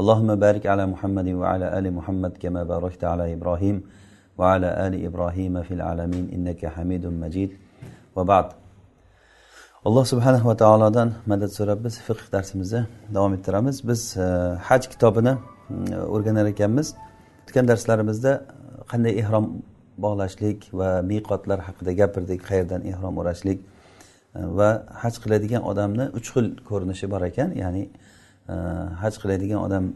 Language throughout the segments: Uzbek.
اللهم بارك على محمد وعلى آل محمد كما باركت على إبراهيم وعلى آل إبراهيم في العالمين إنك حميد مجيد وبعد alloh subhanahu va taolodan madad so'rab biz fiqh darsimizni davom ettiramiz biz haj kitobini o'rganar ekanmiz o'tgan darslarimizda qanday ehrom bog'lashlik va miqotlar haqida gapirdik qayerdan ehrom o'rashlik va haj qiladigan odamni uch xil ko'rinishi bor ekan ya'ni haj qiladigan odam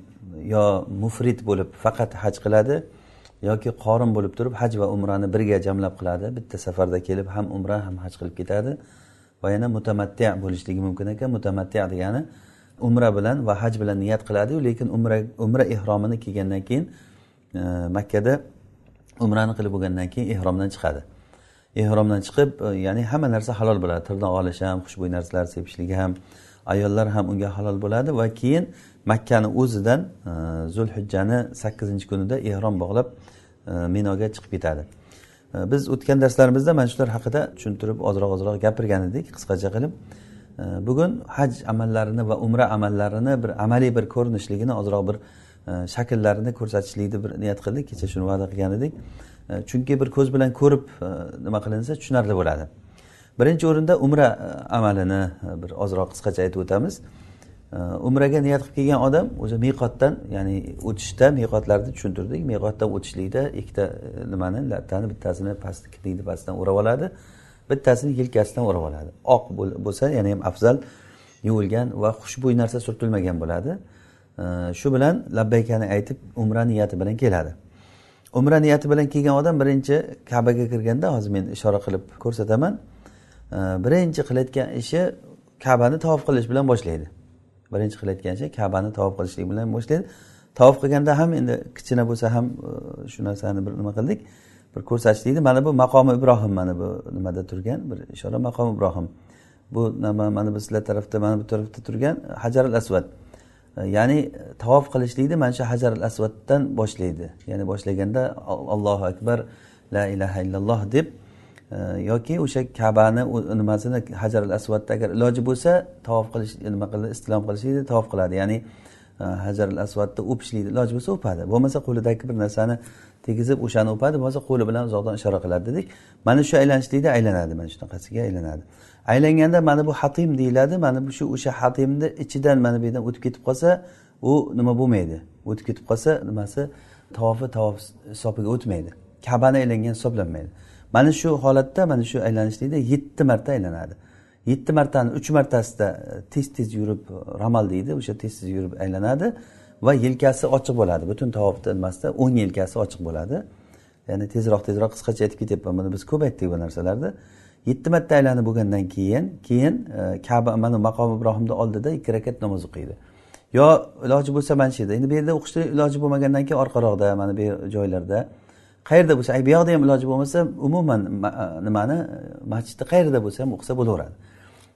yo mufrit bo'lib faqat haj qiladi yoki qorin bo'lib turib haj va umrani birga jamlab qiladi. Bitta safarda kelib ham umra ham haj qilib ketadi va yana mutamatti bo'lishligi mumkin ekan. Mutamatti degani umra bilan va haj bilan niyat qiladiyu lekin umra umra ehromini kiygandan keyin e, makkada umrani qilib bo'lgandan keyin ehromdan chiqadi. Ehromdan chiqib e, ya'ni hamma narsa halol bo'ladi. Tirnoq olish ham xushbo'y narsalar sepishligi ham ayollar ham unga halol bo'ladi va keyin makkani o'zidan e, zulhijjani sakkizinchi kunida ehrom bog'lab e, minoga chiqib ketadi. E, biz o'tgan darslarimizda mana shular haqida tushuntirib ozroq ozroq gapirgan edik qisqacha qilib. Bugun haj amallarini va umra amallarini bir amaliy bir ko'rinishligini ozroq bir shakllarini ko'rsatishlikni bir niyat qildik kecha shuni va'da qilgan edik. Chunki bir ko'z bilan ko'rib nima qilinsa tushunarli bo'ladi. Birinchi o'rinda umra e, amalini e, bir ozroq qisqacha aytib o'tamiz. E, Umraga niyat qilib kelgan odam o'zi miqotdan ya'ni o'tishda miqotlarni tushuntirdik. Miqotdan o'tishlikda ikkita nimani lattani bittasini past kiprikni pastidan o'rab oladi. Bittasini yelkasidan o'rab oladi. Oq bo'lsa yana ham afzal yuvilgan va xushbo'y narsa surtilmagan bo'ladi. Shu bilan labbaykani aytib umra niyati bilan keladi. Umra niyati bilan kelgan odam birinchi kabaga kirganda hozir men ishora qilib ko'rsataman. Birinchi qilayotgan ishi kabani tavof qilish bilan boshlaydi. Birinchi qilayotgan ishi kabani tavof qilishlik bilan boshlaydi. Tavof qilganda ham endi kichkina bo'lsa ham e, shu narsani bir nima qildik bir ko'rsatishlikni mana bu maqomi ibrohim mana bu nimada turgan? Bir ishora maqomi ibrohim. Bu nima mana bu sizlar tarafda mana bu tarafda turgan hajar al asvad e, ya'ni tavof qilishlikni mana shu hajar al asvaddan boshlaydi. Ya'ni boshlaganda allohu akbar la ilaha illalloh deb yoki o'sha kabani nimasini hajar al asvadda agar iloji bo'lsa tavof qilish nima qiladi istilom qilishlikni tavof qiladi. Ya'ni e, hajar al asvadni o'pishlikni iloji bo'lsa o'padi. Bo'lmasa qo'lidagi bir narsani tegizib o'shani o'padi bo'lmasa qo'li bilan uzoqdan ishora qiladi dedik. Mana shu aylanishlikda aylanadi mana shunaqasiga aylanadi. Aylanganda mana bu hatim deyiladi mana bu shu o'sha hatimni ichidan mana bu yerdan o'tib ketib qolsa u nima bo'lmaydi? O'tib ketib qolsa nimasi tavofi tavof hisobiga o'tmaydi. Kabani aylangan hisoblanmaydi. Mana shu holatda mana shu aylanishlikda yetti marta aylanadi. Yetti martani uch martasida e, tez tez yurib e, ramal deydi. O'sha tez tez yurib aylanadi va yelkasi ochiq bo'ladi. Butun tavofni nimasida o'ng yelkasi ochiq bo'ladi. Ya'ni tezroq tezroq qisqacha aytib ketyapman. Buni biz ko'p aytdik bu narsalarni yetti marta aylanib bo'lgandan keyin keyin e, kaba mana maqom ibrohimni oldida ikki rakat namoz o'qiydi. Yo iloji bo'lsa mana shu yerda. Endi bu yerda o'qishni iloji bo'lmagandan keyin orqaroqda mana bu joylarda. Qayerda bo'lsa bu yoqda ham iloji bo'lmasa umuman e, nimani e, masjidni qayerda bo'lsa ham o'qisa bo'laveradi.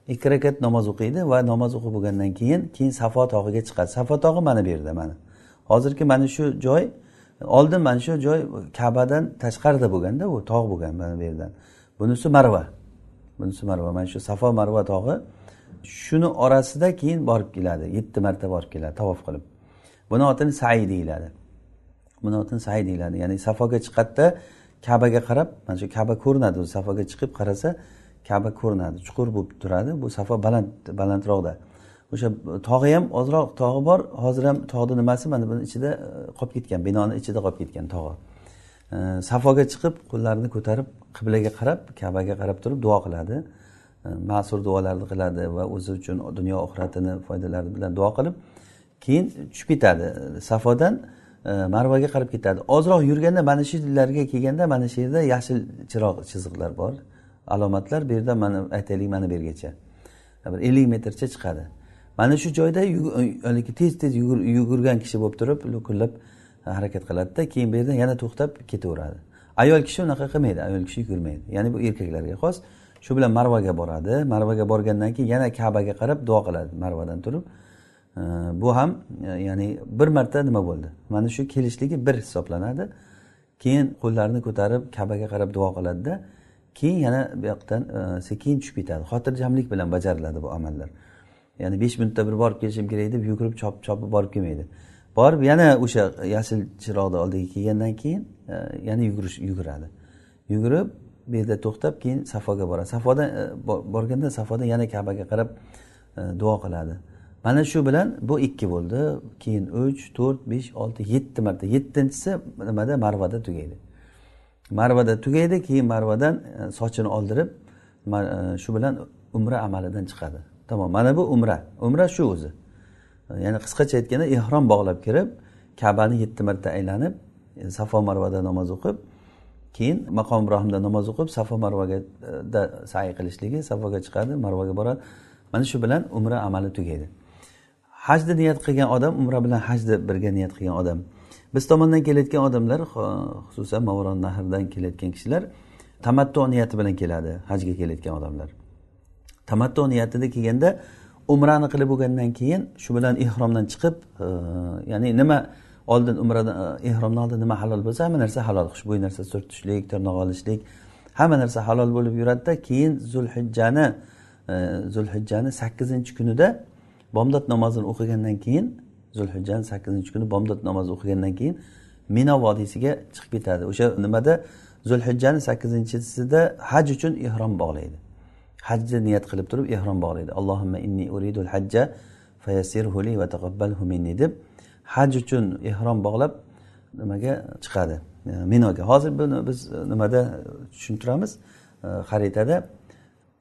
Ikki rakat namoz o'qiydi va namoz o'qib bo'lgandan keyin keyin safo tog'iga chiqadi. Safo tog'i mana bu yerda mana. Hozirgi mana shu joy oldin mana shu joy kabadan tashqarida bo'lganda u tog' bo'lgan mana bu yerdan. Bunisi marva. Bunisi marva. Mana shu safo marva tog'i shuni orasida keyin borib keladi. Yetti marta borib keladi tavof qilib. Buni otini sai deyiladi. Munotin say deyiladi. Ya'ni safoga chiqadida kabaga qarab mana shu kaba ko'rinadi. O'zi safoga chiqib qarasa kaba ko'rinadi. Chuqur bo'lib turadi. Bu safo baland balandroqda. O'sha tog'i ham ozroq tog'i bor. Hozir ham tog'ni nimasi? Mana buni ichida e, qolib ketgan binoni ichida qolib ketgan tog'i. E, safoga chiqib qo'llarini ko'tarib qiblaga qarab kabaga qarab turib duo qiladi. E, ma'sur duolarni qiladi va o'zi uchun dunyo oxiratini foydalari bilan duo qilib keyin tushib ketadi. Safodan marvaga qarab ketadi. Ozroq yurganda mana shu yerlarga kelganda mana shu yerda yashil chiroq chiziqlar bor. Alomatlar bu yerda mana aytaylik mana bu yergacha bir ellik metrcha chiqadi. Mana shu joyda haligi tez tez yugurgan kishi bo'lib turib lo'killab e, harakat qiladida keyin bu yerda yana to'xtab ketaveradi. Ayol kishi unaqa qilmaydi ayol kishi yugurmaydi. Ya'ni bu erkaklarga xos shu bilan marvaga boradi. Marvaga borgandan keyin yana kabaga qarab duo qiladi marvadan turib. Bu ham e, ya'ni bir marta nima bo'ldi? Mana shu kelishligi bir hisoblanadi. Keyin qo'llarini ko'tarib kabaga qarab duo qiladida keyin yana bu yoqdan e, sekin tushib ketadi. Xotirjamlik bilan bajariladi bu amallar. Ya'ni besh minutda bir borib kelishim kerak deb yugurib chopib chopib borib kelmaydi. Borib yana o'sha yashil chiroqni oldiga kelgandan keyin e, yana yugurish yuguradi. Yugurib bu yerda to'xtab keyin safoga boradi. Safoda borganda safoda yana kabaga qarab duo qiladi. Mana shu bilan bu ikki bo'ldi. Keyin uch to'rt besh olti yetti marta. Yettinchisi nimada? Marvada tugaydi. Marvada tugaydi keyin marvadan e, sochini oldirib e, shu bilan umra amalidan chiqadi. Tamom mana bu umra. Umra shu o'zi. E, ya'ni qisqacha aytganda ehrom bog'lab kirib kabani yetti marta aylanib safo marvada namoz o'qib keyin maqom ibrohimda namoz o'qib safo marvaga say qilishligi safoga chiqadi marvaga boradi. Mana shu bilan umra amali tugaydi. Hajni niyat qilgan odam umra bilan hajni birga niyat qilgan odam. Biz tomondan kelayotgan odamlar xususan movaron nahrdan kelayotgan kishilar tamattu niyati bilan keladi hajga kelayotgan odamlar. Tamattu niyatida kelganda umrani qilib bo'lgandan keyin shu bilan ehromdan chiqib e, ya'ni nima oldin umradan ehromdan oldin nima halol bo'lsa hamma narsa halol xushbo'y narsa surtishlik tirnoq olishlik hamma narsa halol bo'lib yuradida keyin zulhijjani e, zulhijjani sakkizinchi kunida bomdod namozini o'qigandan keyin zulhijjani sakkizinchi kuni bomdod namozi o'qigandan keyin mino vodiysiga chiqib ketadi. O'sha nimada? Zulhijjani sakkizinchisida haj uchun ehrom bog'laydi. Hajni niyat qilib turib ehrom bog'laydi. Allohimma inni uridul hajja fayasirhuli va taqabbalhu minni deb haj uchun ehrom bog'lab nimaga chiqadi? Minoga. Hozir buni biz nimada tushuntiramiz? Xaritada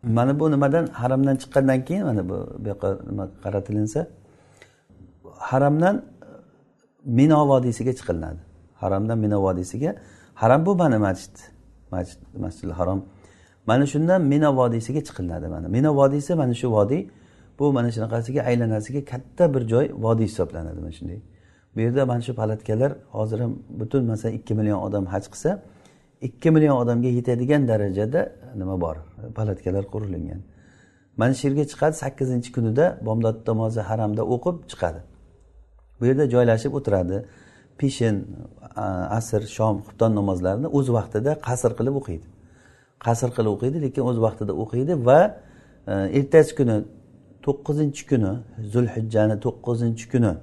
mana bu nimadan haramdan chiqqandan keyin mana bu bu yoqqa nima qaratilinsa haramdan e, mino vodiysiga chiqilinadi. Haramdan mino vodiysiga. Haram bu mana masjid masjid masjidil harom. Mana shundan mino vodiysiga chiqilinadi mana. Mino vodiysi mana shu vodiy bu mana shunaqasiga aylanasiga katta bir joy vodiy hisoblanadi mana shunday. Bu yerda mana shu palatkalar hozir ham butun masalan ikki million odam haj qilsa ikki million odamga yetadigan darajada nima bor? Palatkalar qurilingan mana shu yerga chiqadi sakkizinchi kunida bomdod namozi haramda o'qib chiqadi. Bu yerda joylashib o'tiradi. Peshin asr shom xufton namozlarini o'z vaqtida qasr qilib o'qiydi. Qasr qilib o'qiydi lekin o'z vaqtida o'qiydi va e, ertasi kuni to'qqizinchi kuni zulhijjani to'qqizinchi kuni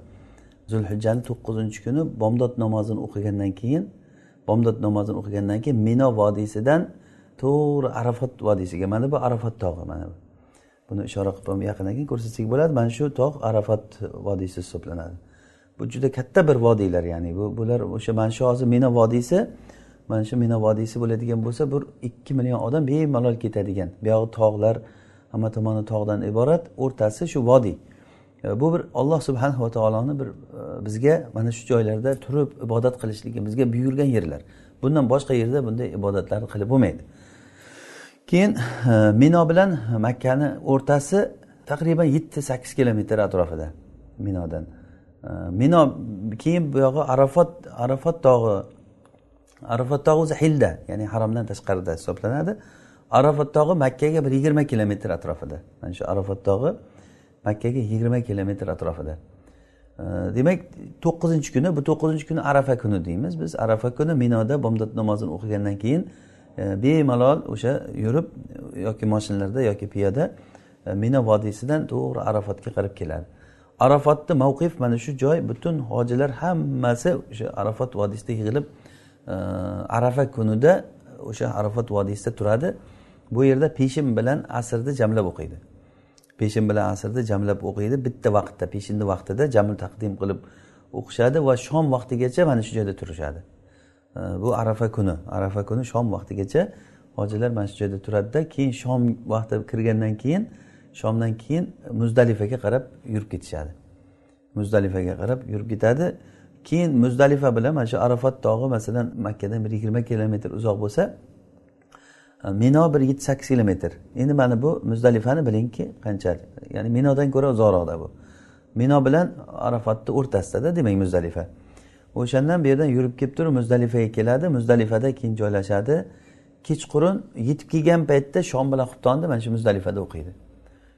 zulhijjani to'qqizinchi kuni bomdod namozini o'qigandan keyin bomdod namozini o'qigandan keyin mino vodiysidan to'g'ri arafat vodiysiga mana bu arafat tog'i mana bu. Buni ishora qilib yaqindan keyin ko'rsatsak bo'ladi mana shu tog' arafat vodiysi hisoblanadi. Bu juda katta bir vodiylar ya'ni bu bular o'sha mana shu hozir mino vodiysi mana shu mino vodiysi bo'ladigan bo'lsa bir ikki million odam bemalol ketadigan buyog'i tog'lar hamma tomoni tog'dan iborat o'rtasi shu vodiy. Bu bir olloh subhanava taoloni bir e, bizga mana shu joylarda turib ibodat qilishligimizga buyurgan yerlar. Bundan boshqa yerda bunday ibodatlarni qilib bo'lmaydi. Keyin e, mino bilan makkani o'rtasi taqriban yetti sakkiz kilometr atrofida minodan. E, mino keyin buyog'i arafot arafot tog'i arafat tog'i o'zi hilda ya'ni haromdan tashqarida hisoblanadi. Arafat tog'i makkaga bir yigirma kilometr atrofida. Mana shu arafat tog'i makkaga yigirma kilometr atrofida. Demak to'qqizinchi kuni bu to'qqizinchi kuni arafa kuni deymiz. Biz arafa kuni minoda bomdod namozini o'qigandan keyin e, bemalol o'sha yurib yoki mashinalarda yoki piyoda mino mina vodiysidan to'g'ri arafotga qarab keladi. Arafotni mavqif mana shu joy butun hojilar hammasi o'sha arafot vodiysida yig'ilib e, arafa kunida o'sha arafot vodiysida turadi. Bu yerda peshin bilan asrni jamlab o'qiydi. Peshin bilan asrni jamlab o'qiydi. Bitta vaqtda peshinni vaqtida jaml taqdim qilib o'qishadi va shom vaqtigacha mana shu joyda turishadi. Bu arafa kuni. Arafa kuni shom vaqtigacha hojilar mana shu joyda turadida keyin shom vaqti kirgandan keyin shomdan keyin muzdalifaga qarab yurib ketishadi. Muzdalifaga qarab yurib ketadi. Keyin muzdalifa bilan mana shu arafat tog'i masalan makkadan bir yigirma kilometr uzoq bo'lsa mino bir yetti sakkiz kilometr. Endi mana bu muzdalifani bilingki qancha ya'ni minodan ko'ra uzoqroqda bu. Mino bilan arafatni o'rtasidada demak muzdalifa. O'shandan bu yerdan yurib kelib turib muzdalifaga keladi. Muzdalifada keyin joylashadi. Kechqurun yetib kelgan paytda shom bilan xubtonni mana shu muzdalifada o'qiydi.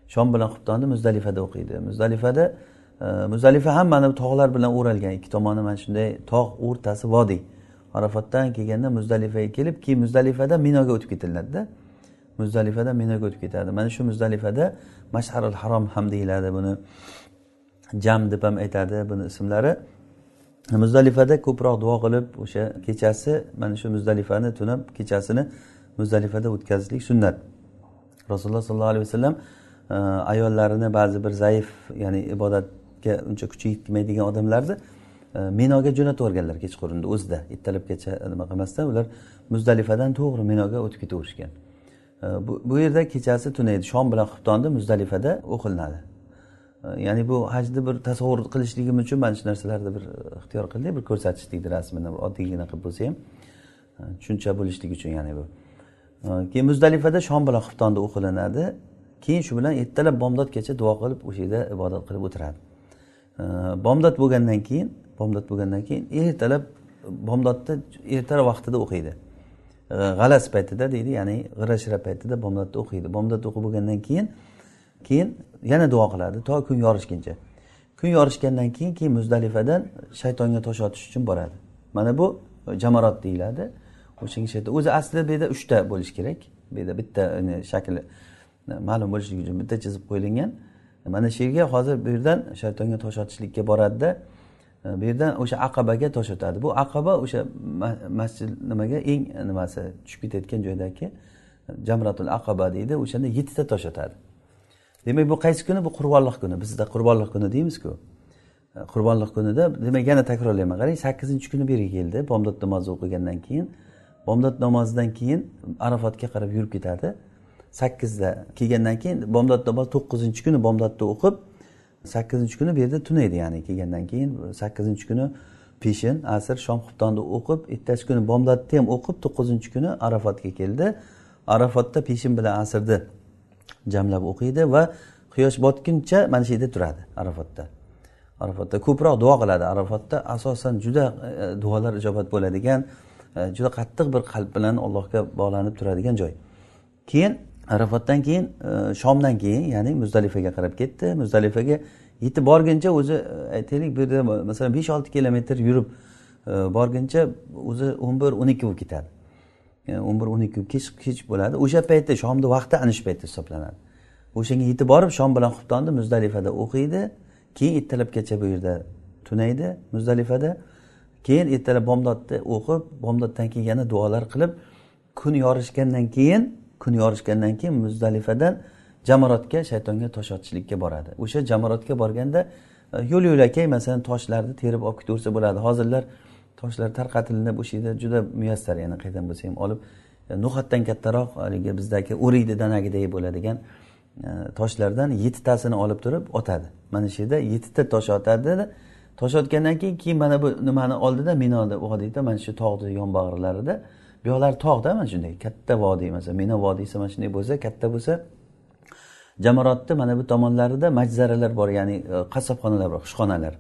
Shom bilan xubtonni muzdalifada o'qiydi. Muzdalifada muzdalifa ham mana bu tog'lar bilan o'ralgan. Ikki tomoni mana shunday tog' o'rtasi vodiy. Arafatdan kelganda muzdalifaga kelib keyin muzdalifadan minoga o'tib ketiladida. Muzdalifadan minoga o'tib ketadi. Mana shu muzdalifada mashharil harom ham deyiladi buni. Jam deb ham aytadi buni ismlari. Muzdalifada ko'proq duo qilib o'sha kechasi mana shu muzdalifani tunab kechasini muzdalifada o'tkazishlik sunnat. Rasululloh sollallohu alayhi vasallam e, ayollarini ba'zi bir zaif ya'ni ibodatga uncha kuchi yetmaydigan odamlarni minoga jo'natib yuborganlar kechqurunda o'zida ertalabgacha nima qilmasdan ular muzdalifadan to'g'ri minoga o'tib ketaverishgan. Bu yerda kechasi tunaydi. Shom bilan xuftonni muzdalifada o'qilinadi. Ya'ni bu hajni bir tasavvur qilishligim uchun mana shu narsalarni bir e, ixtiyor qildik bir ko'rsatishlikni rasmini oddiygina qilib bo'lsa ham tushuncha bo'lishlik uchun ya'ni bu. Keyin muzdalifada shom bilan xuftonda o'qilinadi. Keyin shu bilan ertalab bomdodgacha duo qilib o'sha yerda ibodat qilib o'tiradi. Bomdod bo'lgandan keyin bomdod bo'lgandan keyin ertalab bomdodni ertaroq vaqtida o'qiydi. G'alas paytida deydi ya'ni g'ira shira paytida bomdodni o'qiydi. Bomdod o'qib bo'lgandan keyin keyin yana duo qiladi to kun yorishguncha. Kun yorishgandan keyin keyin muzdalifadan shaytonga tosh otish uchun boradi. Mana bu jamarot deyiladi. O'shanga o'zi aslida bu yerda uchta bo'lishi kerak. Bu yerda bitta shakli e, ma'lum bo'lishligi uchun bitta chizib qo'yilgan. Mana shu yerga hozir bu yerdan shaytonga tosh otishlikka boradida. Bu yerdan o'sha aqabaga tosh otadi bu aqaba o'sha masjid nimaga? Eng nimasi? Tushib ketayotgan joydagi e, jamratul aqaba deydi. O'shanda yettita tosh otadi demak bu qaysi kuni? Bu qurbonliq kuni. Bizda qurbonliq kuni deymizku. E, qurbonliq kunida demak yana takrorlayman. Qarang sakkizinchi kuni bu yerga keldi. Bomdod namozi o'qigandan keyin bomdod namozidan keyin arafatga qarab yurib ketadi. Sakkizda kelgandan keyin bomdod namozi to'qqizinchi kuni bomdodni o'qib sakkizinchi kuni bu yerda tunaydi ya'ni kelgandan keyin sakkizinchi kuni peshin asr shom xuftonni o'qib ertasi kuni bomdodni ham o'qib to'qqizinchi kuni arafotga keldi. Arafotda peshin bilan asrni jamlab o'qiydi va quyosh botguncha mana shu yerda turadi arafotda arafotda ko'proq duo qiladi. Arafotda asosan juda e, duolar ijobat bo'ladigan e, juda qattiq bir qalb bilan allohga bog'lanib turadigan joy. Keyin arafatdan keyin e, shomdan keyin ya'ni muzdalifaga qarab ketdi. Muzdalifaga yetib borguncha o'zi e, aytaylik bu yerda masalan besh olti kilometr yurib e, borguncha o'zi o'n bir o'n ikki bo'lib ketadi. O'n bir o'n ikki kech kech bo'ladi. O'sha paytda shomni vaqti ana shu paytda hisoblanadi. O'shanga yetib borib shom bilan xuftonni muzdalifada o'qiydi. Keyin ertalabgacha bu yerda tunaydi muzdalifada. Keyin ertalab bomdodni o'qib bomdoddan keyin yana duolar qilib kun yorishgandan keyin kun yorishgandan keyin muzdalifadan jamarotga shaytonga tosh otishlikka boradi. O'sha jamarotga borganda e, yo'l yo'lakay masalan toshlarni terib olib ketaversa bo'ladi. Hozirlar toshlar tarqatilinib o'sha yerda juda muyassar ya'ni qayerdan bo'lsa ham olib e, no'xatdan kattaroq haligi bizdagi o'rikni danagidek bo'ladigan e, toshlardan yettitasini olib turib otadi. Mana shu yerda yettita tosh otadi tosh otgandan keyin keyin mana bu nimani oldida minoni vodiyda mana shu tog'ni yonbag'irlarida buyoqlari tog'da mana shunday. Katta vodiy masalan mino vodiysi mana shunday bo'lsa katta bo'lsa jamarotni mana bu tomonlarida majzaralar bor ya'ni e, qassobxonalar bor xushxonalar.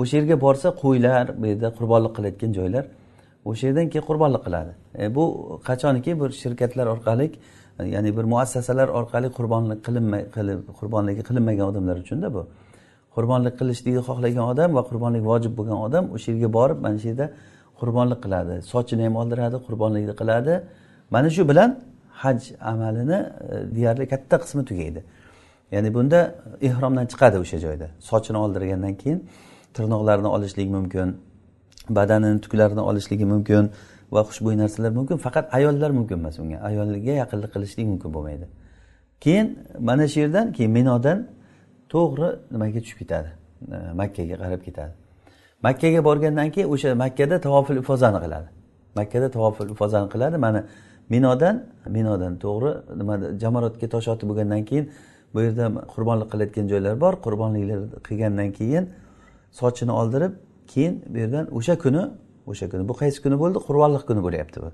O'sha yerga borsa qo'ylar bu yerda qurbonlik qilayotgan joylar o'sha yerdan keyin qurbonlik qiladi. E, bu qachonki bir shirkatlar orqali ya'ni bir muassasalar orqali qurbonlik qilinmay qilib qurbonligi qilinmagan odamlar uchunda bu. Qurbonlik qilishlikni xohlagan odam va qurbonlik vojib bo'lgan odam o'sha yerga borib mana shu yerda qurbonlik qiladi. Sochini ham oldiradi qurbonlikni qiladi. Mana shu bilan haj amalini e, deyarli katta qismi tugaydi. Ya'ni bunda ehromdan chiqadi o'sha joyda. Sochini oldirgandan keyin tirnoqlarini olishlik mumkin badanini tuklarini olishligi mumkin va xushbo'y narsalar mumkin. Faqat ayollar mumkin emas unga. Ayolga yaqinlik qilishlik mumkin bo'lmaydi. Keyin mana shu yerdan keyin minodan to'g'ri nimaga tushib ketadi? E, Makkaga qarab ketadi. Makkaga borgandan keyin o'sha makkada tavofil ifozani qiladi. Makkada tavofil ifozani qiladi. Mana minodan minodan to'g'ri nima jamoratga tosh otib bo'lgandan keyin bu yerda qurbonlik qilayotgan joylar bor. Qurbonliklar qilgandan keyin sochini oldirib keyin bu yerdan o'sha kuni o'sha kuni bu qaysi kuni bo'ldi? Qurbonliq kuni bo'lyapti bu.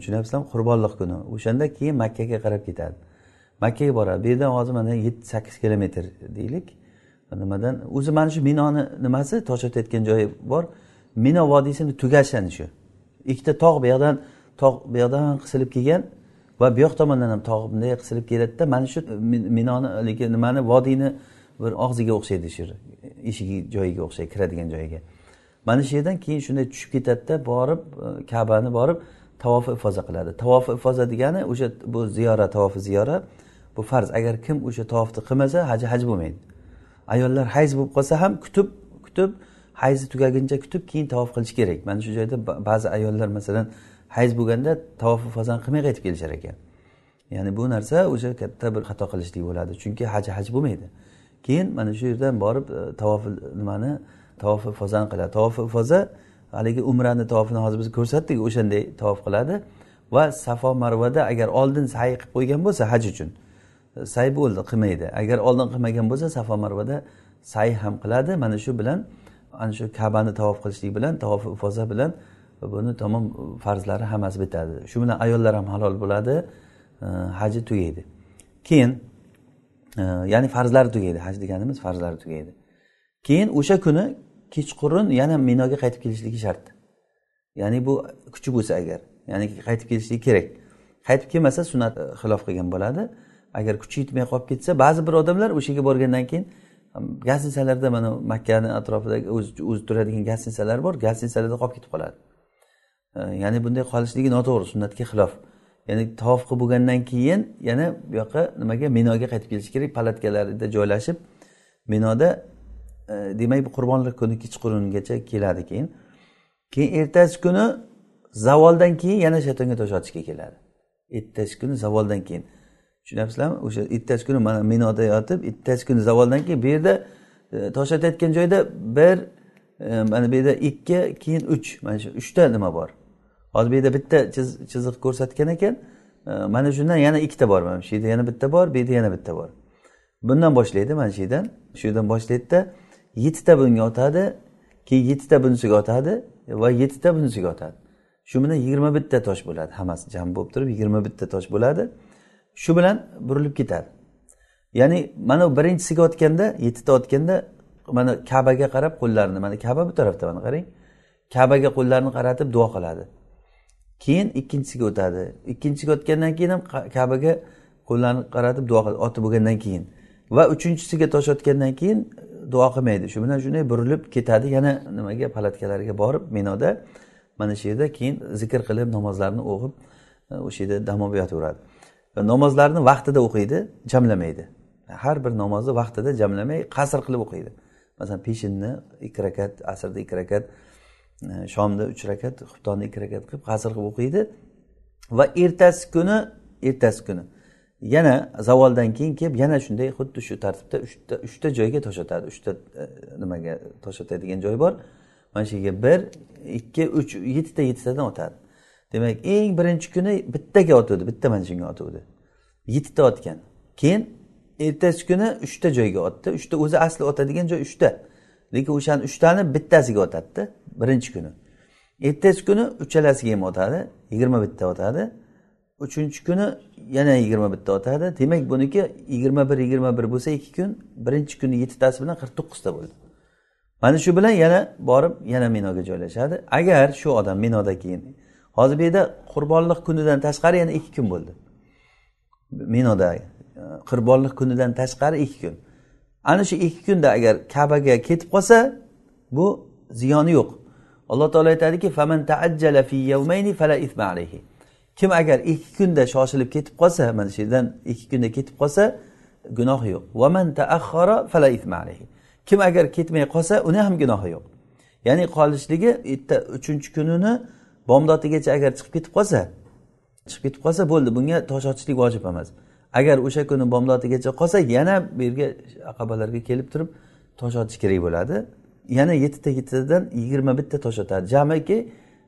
Tushunyapsizlarmi qurbonliq kuni. O'shanda keyin makkaga qarab ketadi. Makkaga boradi. Bu yerdan hozir mana yetti sakkiz kilometr deylik. Nimadan? O'zi mana shu minoni nimasi? Tosh otayotgan joyi bor. Mino vodiysini tugashani shu. Ikkita tog' bu yoqdan tog' bu yoqdan qisilib kelgan va bu yoq tomondan ham tog' bunday qisilib keladida mana shu minoni haligi nimani? Vodiyni bir og'ziga o'xshaydi shu eshigi joyiga o'xshaydi kiradigan joyiga. Mana shu yerdan keyin shunday tushib ketadida borib e, kabani borib tavofi ifoza qiladi. Tavofi ifoza degani o'sha bu ziyora tavofi ziyora. Bu farz agar kim o'sha tavofni qilmasa haji haj bo'lmaydi. Ayollar hayz bo'lib qolsa ham kutib kutib hayzi tugaguncha kutib keyin tavof qilish kerak. Mana shu joyda ba'zi ayollar masalan hayz bo'lganda tavof fazan qilmay qaytib kelishar ekan. Ya'ni bu narsa o'sha katta bir xato qilishlik bo'ladi. Chunki haji haj bo'lmaydi. Keyin mana shu yerdan borib e, tavofi tavof nimani? Tavof fozan qiladi. Tavof foza haligi umrani tavofini hozir biz ko'rsatdik o'shanday tavof qiladi. Va safo marvada agar oldin sayi qilib qo'ygan bo'lsa haj uchun say bo'ldi qilmaydi. Agar oldin qilmagan bo'lsa safo marvada say ham qiladi. Mana shu bilan ana shu kabani tavof qilishlik bilan tavof ifoza bilan buni tamom farzlari hammasi bitadi. Shu bilan ayollar ham halol bo'ladi. Haji tugaydi. Keyin e, ya'ni farzlari tugaydi. Haj deganimiz farzlari tugaydi. Keyin o'sha kuni kechqurun yana minoga qaytib kelishligi shart. Ya'ni bu kuchi bo'lsa agar ya'ni qaytib kelishligi kerak. Qaytib kelmasa sunnat e, xilof qilgan bo'ladi. Agar kuchi yetmay qolib ketsa ba'zi bir odamlar o'sha yerga borgandan keyin gastitsalarda mana makkani atrofidagi o'zi turadigan gastitsalar bor gastitsalarda qolib ketib qoladi. Ya'ni bunday qolishligi noto'g'ri sunnatga xilof. Ya'ni tavof qilib bo'lgandan keyin yana bu yoqqa nimaga? Minoga qaytib kelish kerak palatkalarida joylashib minoda e, demak bu qurbonlik kuni kechqurungacha keladi keyin. Keyin ertasi kuni zavoldan keyin yana shaytonga tosh otishga keladi. Ertasi kuni zavoldan keyin. Tushunyapsizlarmi? O'sha ertasi kuni mana minoda yotib ertasi kuni zavoldan keyin bu yerda e, tosh otayotgan joyda bir e, mana bu yerda ikki keyin uch. Mana shu uchta nima bor? Hozir bu yerda bitta chiziq ko'rsatgan ekan. E, mana shundan yana ikkita bor mana shu yerda yana bitta bor bu yerda yana bitta bor. Bundan boshlaydi mana shu yerdan. Shu yerdan boshlaydida yettita bunga otadi keyin yettita bunisiga otadi va yettita bunisiga otadi. Shu bilan yigirma bitta tosh bo'ladi. Hammasi jam bo'lib turib yigirma bitta tosh bo'ladi. Shu bilan burilib ketadi. Ya'ni mana birinchisiga otganda yettita otganda mana kabaga qarab qo'llarini mana kaba bu tarafda mana qarang. Kabaga qo'llarini qaratib duo qiladi. Keyin ikkinchisiga o'tadi. Ikkinchisiga o'tgandan keyin ham kabaga qo'llarini qaratib duo qiladi otib bo'lgandan keyin. Va uchinchisiga tosh otgandan keyin duo qilmaydi. Shu bilan shunday burilib ketadi. Yana nimaga? Palatkalariga borib minoda mana shu yerda keyin zikr qilib namozlarni o'qib e, o'sha yerda dam olib yotaveradi. Namozlarni vaqtida o'qiydi jamlamaydi. Har bir namozni vaqtida jamlamay qasr qilib o'qiydi. Masalan peshinni ikki rakat asrda ikki rakat e, shomda uch rakat xuftonni ikki rakat qilib qasr qilib o'qiydi va ertasi kuni ertasi kuni. Yana zavoldan keyin kelib yana shunday xuddi shu tartibda uchta uchta joyga tosh otadi uchta e, nimaga tosh otadigan joy bor. Mana shu yerga bir ikki uch yettita yettitadan o'tadi. Demak eng birinchi kuni bittaga otuvdi bitta manshinga otuvdi. Yettita otgan. Keyin ertasi kuni uchta joyga otdi. Uchta o'zi asli otadigan joy uchta. Lekin o'shani uchtani bittasiga otadida birinchi kuni. Ertasi kuni uchalasiga ham otadi yigirma bitta otadi. Uchinchi kuni yana yigirma bitta otadi. Demak buniki yigirma bir yigirma bir bo'lsa ikki kun birinchi kuni yettitasi bilan qirq to'qqizta bo'ldi. Mana shu bilan yana borib yana minoga joylashadi. Agar shu odam minoda keyin hozir bu yerda qurbonlik kunidan tashqari yana ikki kun bo'ldi. Minoda e, qurbonlik kunidan tashqari ikki kun. Ana shu ikki kunda agar kabaga ketib qolsa bu ziyoni yo'q. Alloh taolo aytadiki faman taajjala fi yawmayni fala isma alayhi. Kim agar ikki kunda shoshilib ketib qolsa mana shu yerdan ikki kunda ketib qolsa gunohi yo'q. Kim agar ketmay qolsa uni ham gunohi yo'q. Ya'ni qolishligi bitta uchinchi kunini bomdodigacha agar chiqib ketib qolsa chiqib ketib qolsa bo'ldi. Bunga tosh otishlik vojib emas. Agar o'sha kuni bomdodigacha qolsa yana bu yerga aqabalarga kelib turib tosh otish kerak bo'ladi. Yana yettita yettitadan yigirma bitta tosh otadi jamiki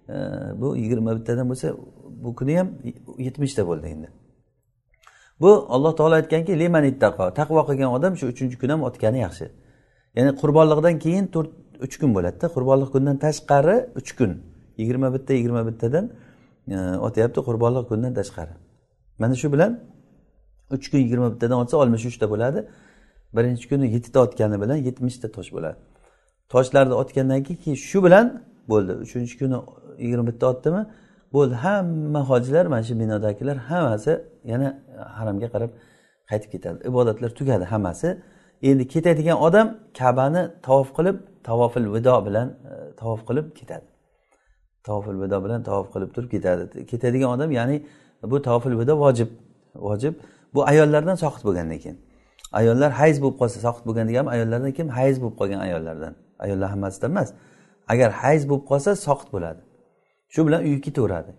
e, bu yigirma bittadan bo'lsa bu kuni ham yetmishta bo'ldi endi. Bu alloh taolo aytganki liman ittaqo taqvo qilgan odam shu uchinchi kun ham otgani yaxshi. Ya'ni qurbonliqdan keyin to'rt uch kun bo'ladida. Qurbonliq kundan tashqari uch kun. Yigirma bitta yigirma bittadan e, otyapti qurbonlik kunidan tashqari. Mana shu bilan uch kun yigirma bittadan otsa oltmish uchta bo'ladi. Birinchi kuni yettita otgani bilan yetmishta tosh bo'ladi. Toshlarni otgandan keyin shu bilan bo'ldi. Uchinchi kuni yigirma bitta otdimi bo'ldi. Hamma hojilar mana shu binodagilar hammasi yana haramga qarab qaytib ketadi. Ibodatlar tugadi hammasi. Endi ketadigan odam kabani tavof qilib tavofil vido bilan e, tavof qilib ketadi. Tavofil vido bilan tavof qilib turib ketadi. Ketadigan odam ya'ni bu tavofil vido vojib vojib. Bu ayollardan soqit bo'lgandan keyin. Ayollar hayz bo'lib qolsa soqit bo'lgan degani ayollardan kim hayz bo'lib qolgan ayollardan? Ayollar hammasidan emas. Agar hayz bo'lib qolsa soqit bo'ladi. Shu bilan uyi ketaveradi.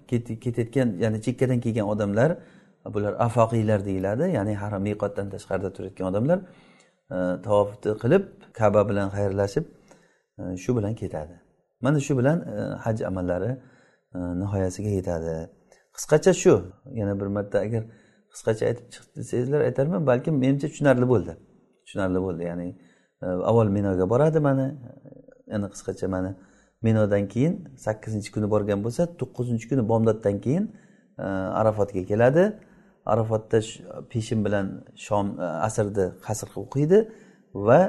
Ketayotgan ya'ni chekkadan kelgan odamlar bular afoqiylar deyiladi ya'ni harom miqotdan tashqarida turayotgan odamlar e, tavofni qilib kaba bilan xayrlashib e, shu bilan ketadi. Mana shu bilan e, haj amallari e, nihoyasiga yetadi. Qisqacha shu yana bir marta agar qisqacha aytib chiq desangizlar aytarman balkim menimcha tushunarli bo'ldi. Tushunarli bo'ldi ya'ni e, avval minoga boradi mana yana qisqacha mana minodan keyin sakkizinchi kuni borgan bo'lsa to'qqizinchi kuni bomdoddan keyin e, arafotga keladi. Arafotda peshin bilan shom e, asrni qasr qilib o'qiydi va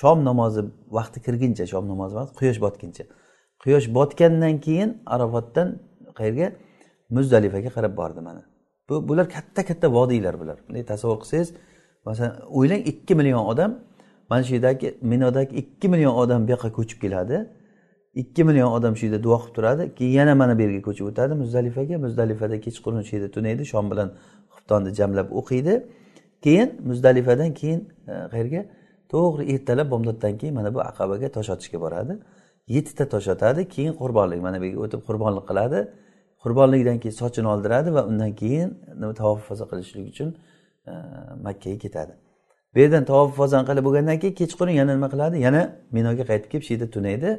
shom namozi vaqti kirguncha shom namozi vaqti quyosh botguncha. Quyosh botgandan keyin arafotdan qayerga? Muzdalifaga qarab bordi mana. Bu bular katta katta vodiylar bular. Bunday tasavvur qilsangiz masalan o'ylang ikki million odam mana shu yerdagi minodagi ikki million odam bu yoqqa ko'chib keladi. Ikki million odam shu yerda duo qilib turadi keyin yana mana bu yerga ko'chib o'tadi muzdalifaga. Muzdalifada kechqurun shu yerda tunaydi shom bilan xuftonni jamlab o'qiydi. Keyin muzdalifadan keyin e, qayerga? To'g'ri ertalab bomdoddan keyin mana bu aqabaga tosh otishga boradi. Yettita tosh otadi keyin qurbonlik mana bu yerga o'tib qurbonlik qiladi. Qurbonlikdan keyin sochini oldiradi va undan keyin nima tavof foza qilishlik uchun e, makkaga ketadi. Bu yerdan tavof qilib bo'lgandan keyin kechqurun yana nima qiladi? Yana minoga qaytib kelib shu yerda tunaydi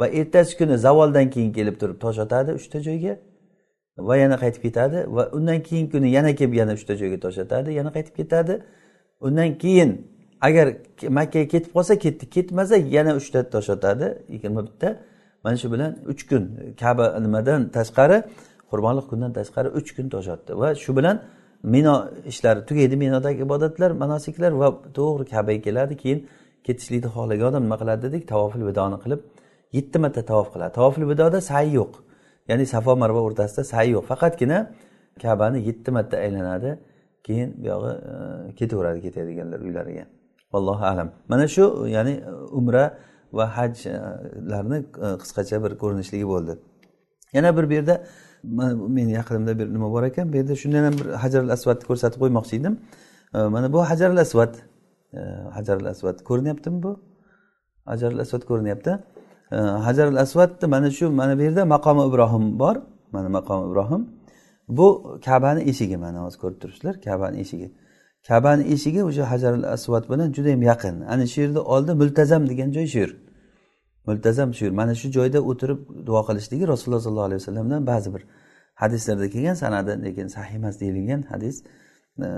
va ertasi kuni zavoldan keyin kelib turib tosh otadi uchta joyga va yana qaytib ketadi va undan keyingi kuni yana kelib yana uchta joyga tosh otadi yana qaytib ketadi. Undan keyin agar makkaga ketib qolsa ketdi. Ketmasa yana uchta tosh otadi. Yigirma bitta mana shu bilan uch kun. Kaba nimadan tashqari qurbonliq kundan tashqari uch kun tosh otdi. Va shu bilan mino ishlari tugaydi. Minodagi ibodatlar manosiklar va to'g'ri kabaga keladi. Keyin ketishlikni xohlagan odam nima qiladi dedik? Tavofil vidoni qilib yetti marta tavof qiladi. Tavofil vidoda sayi yo'q. Ya'ni safo marva o'rtasida sayi yo'q. Faqatgina kabani yetti marta aylanadi. Keyin buyog'i e, ketaveradi ketadiganlar uylariga. Vallohu alam. Mana shu ya'ni umra va hajlarni e, e, qisqacha bir ko'rinishligi bo'ldi. Yana bir bu yerda meni yaqinimda bir nima bor ekan bu yerda shundan ham bir hajar al ko'rsatib qo'ymoqchi edim. E, mana bu hajar al hajarul hajar al ko'rinyaptimi bu? Hajar al ko'rinyapti. Hajar al asvadni mana shu mana bu yerda maqomi ibrohim bor. Mana maqomi ibrohim. Bu kabani eshigi mana hozir ko'rib turibsizlar kabani eshigi. Kabani eshigi o'sha hajar al asvad bilan judayam yaqin. Ana shu yerda oldi multazam degan joy shu yer. Multazam shu yer. Mana shu joyda o'tirib duo qilishligi rasululloh sollallohu alayhi vasallamdan ba'zi bir hadislarda kelgan sanadi lekin sahih emas deyilgan hadis.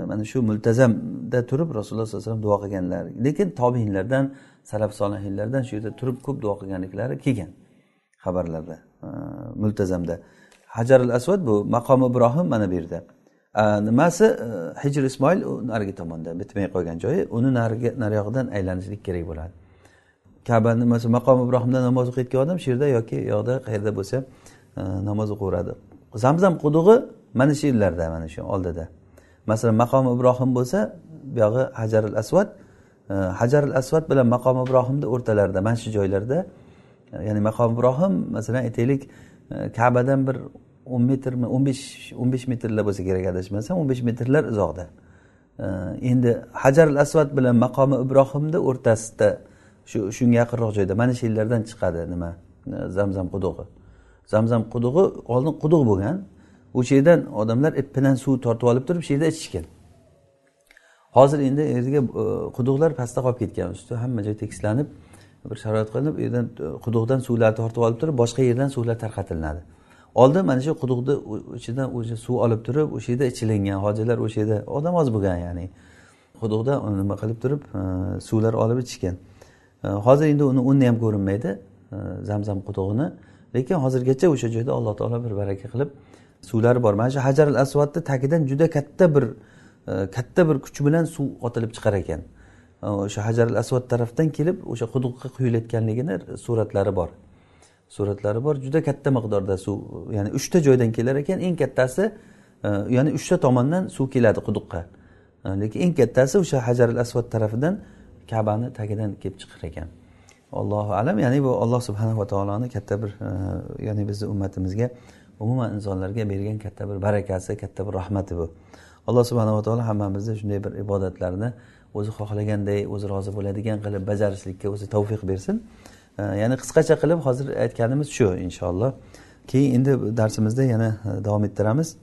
Mana shu multazamda turib rasululloh sallallohu alayhi vasallam duo qilganlar. Lekin tobinlardan salaf solihinlardan shu yerda turib ko'p duo qilganliklari kelgan xabarlarda multazamda. Hajar al asvad bu maqomi ibrohim mana bu yerda. Nimasi? E, Hijr ismoil narigi tomonda bitmay qolgan joyi uni narigi nariyog'idan aylanishlik kerak bo'ladi. Kaba nimasi? Maqom ibrohimda namoz o'qiyotgan odam shu yerda yoki u yoqda qayerda bo'lsa e, namoz o'qiveradi zamzam qudug'i mana shu yerlarda mana shu oldida. Masalan maqomi ibrohim bo'lsa buyog'i hajar al asvad e, asvad bilan maqomi ibrohimni o'rtalarida mana shu joylarda e, ya'ni maqom ibrohim masalan aytaylik kabadan bir o'n metrmi o'n besh o'n besh metrlar bo'lsa kerak adashmasam o'n besh metrlar uzoqda. Endi hajar al asvad bilan maqomi ibrohimni o'rtasida shu shunga yaqinroq joyda. Mana shu yerlardan chiqadi nima e, zamzam qudug'i. Zamzam qudug'i oldin quduq bo'lgan. O'sha yerdan odamlar ip bilan suv tortib olib turib shu yerda ichishgan. Hozir endi yerga e, quduqlar pastda qolib ketgan. Usti hamma joy tekislanib bir sharoit qilinib u yerdan e, quduqdan suvlarni tortib olib turib boshqa yerdan suvlar tarqatilinadi oldin mana shu quduqni ichidan o'sha suv olib turib o'sha yerda ichilingan hojilar o'sha yerda odam oz bo'lgan ya'ni. Quduqda nima qilib turib e, suvlar olib ichishgan e, hozir endi uni o'rni ham ko'rinmaydi e, zamzam qudug'ini lekin hozirgacha o'sha joyda alloh taolo bir baraka qilib suvlari bor. Mana shu hajar al asvadni tagidan juda katta bir katta bir kuch bilan suv otilib chiqar ekan. O'sha hajar al asvad tarafdan kelib o'sha quduqqa quyilayotganligini suratlari bor. Suratlari bor. Juda katta miqdorda suv ya'ni uchta joydan kelar ekan. Eng kattasi e, ya'ni uchta tomondan suv keladi quduqqa. E, lekin eng kattasi o'sha hajar al asvad tarafidan kabani tagidan kelib chiqar ekan. Allohu alam ya'ni bu alloh subhanava taoloni katta bir e, ya'ni bizni ummatimizga umuman insonlarga bergan katta bir barakasi katta bir rahmati bu. Alloh subhanava taolo hammamizni shunday bir ibodatlarni o'zi xohlaganday o'zi rozi bo'ladigan qilib bajarishlikka o'zi tavfiq bersin. Ya'ni qisqacha qilib hozir aytganimiz shu inshaalloh. Keyin endi darsimizda yana e, davom ettiramiz.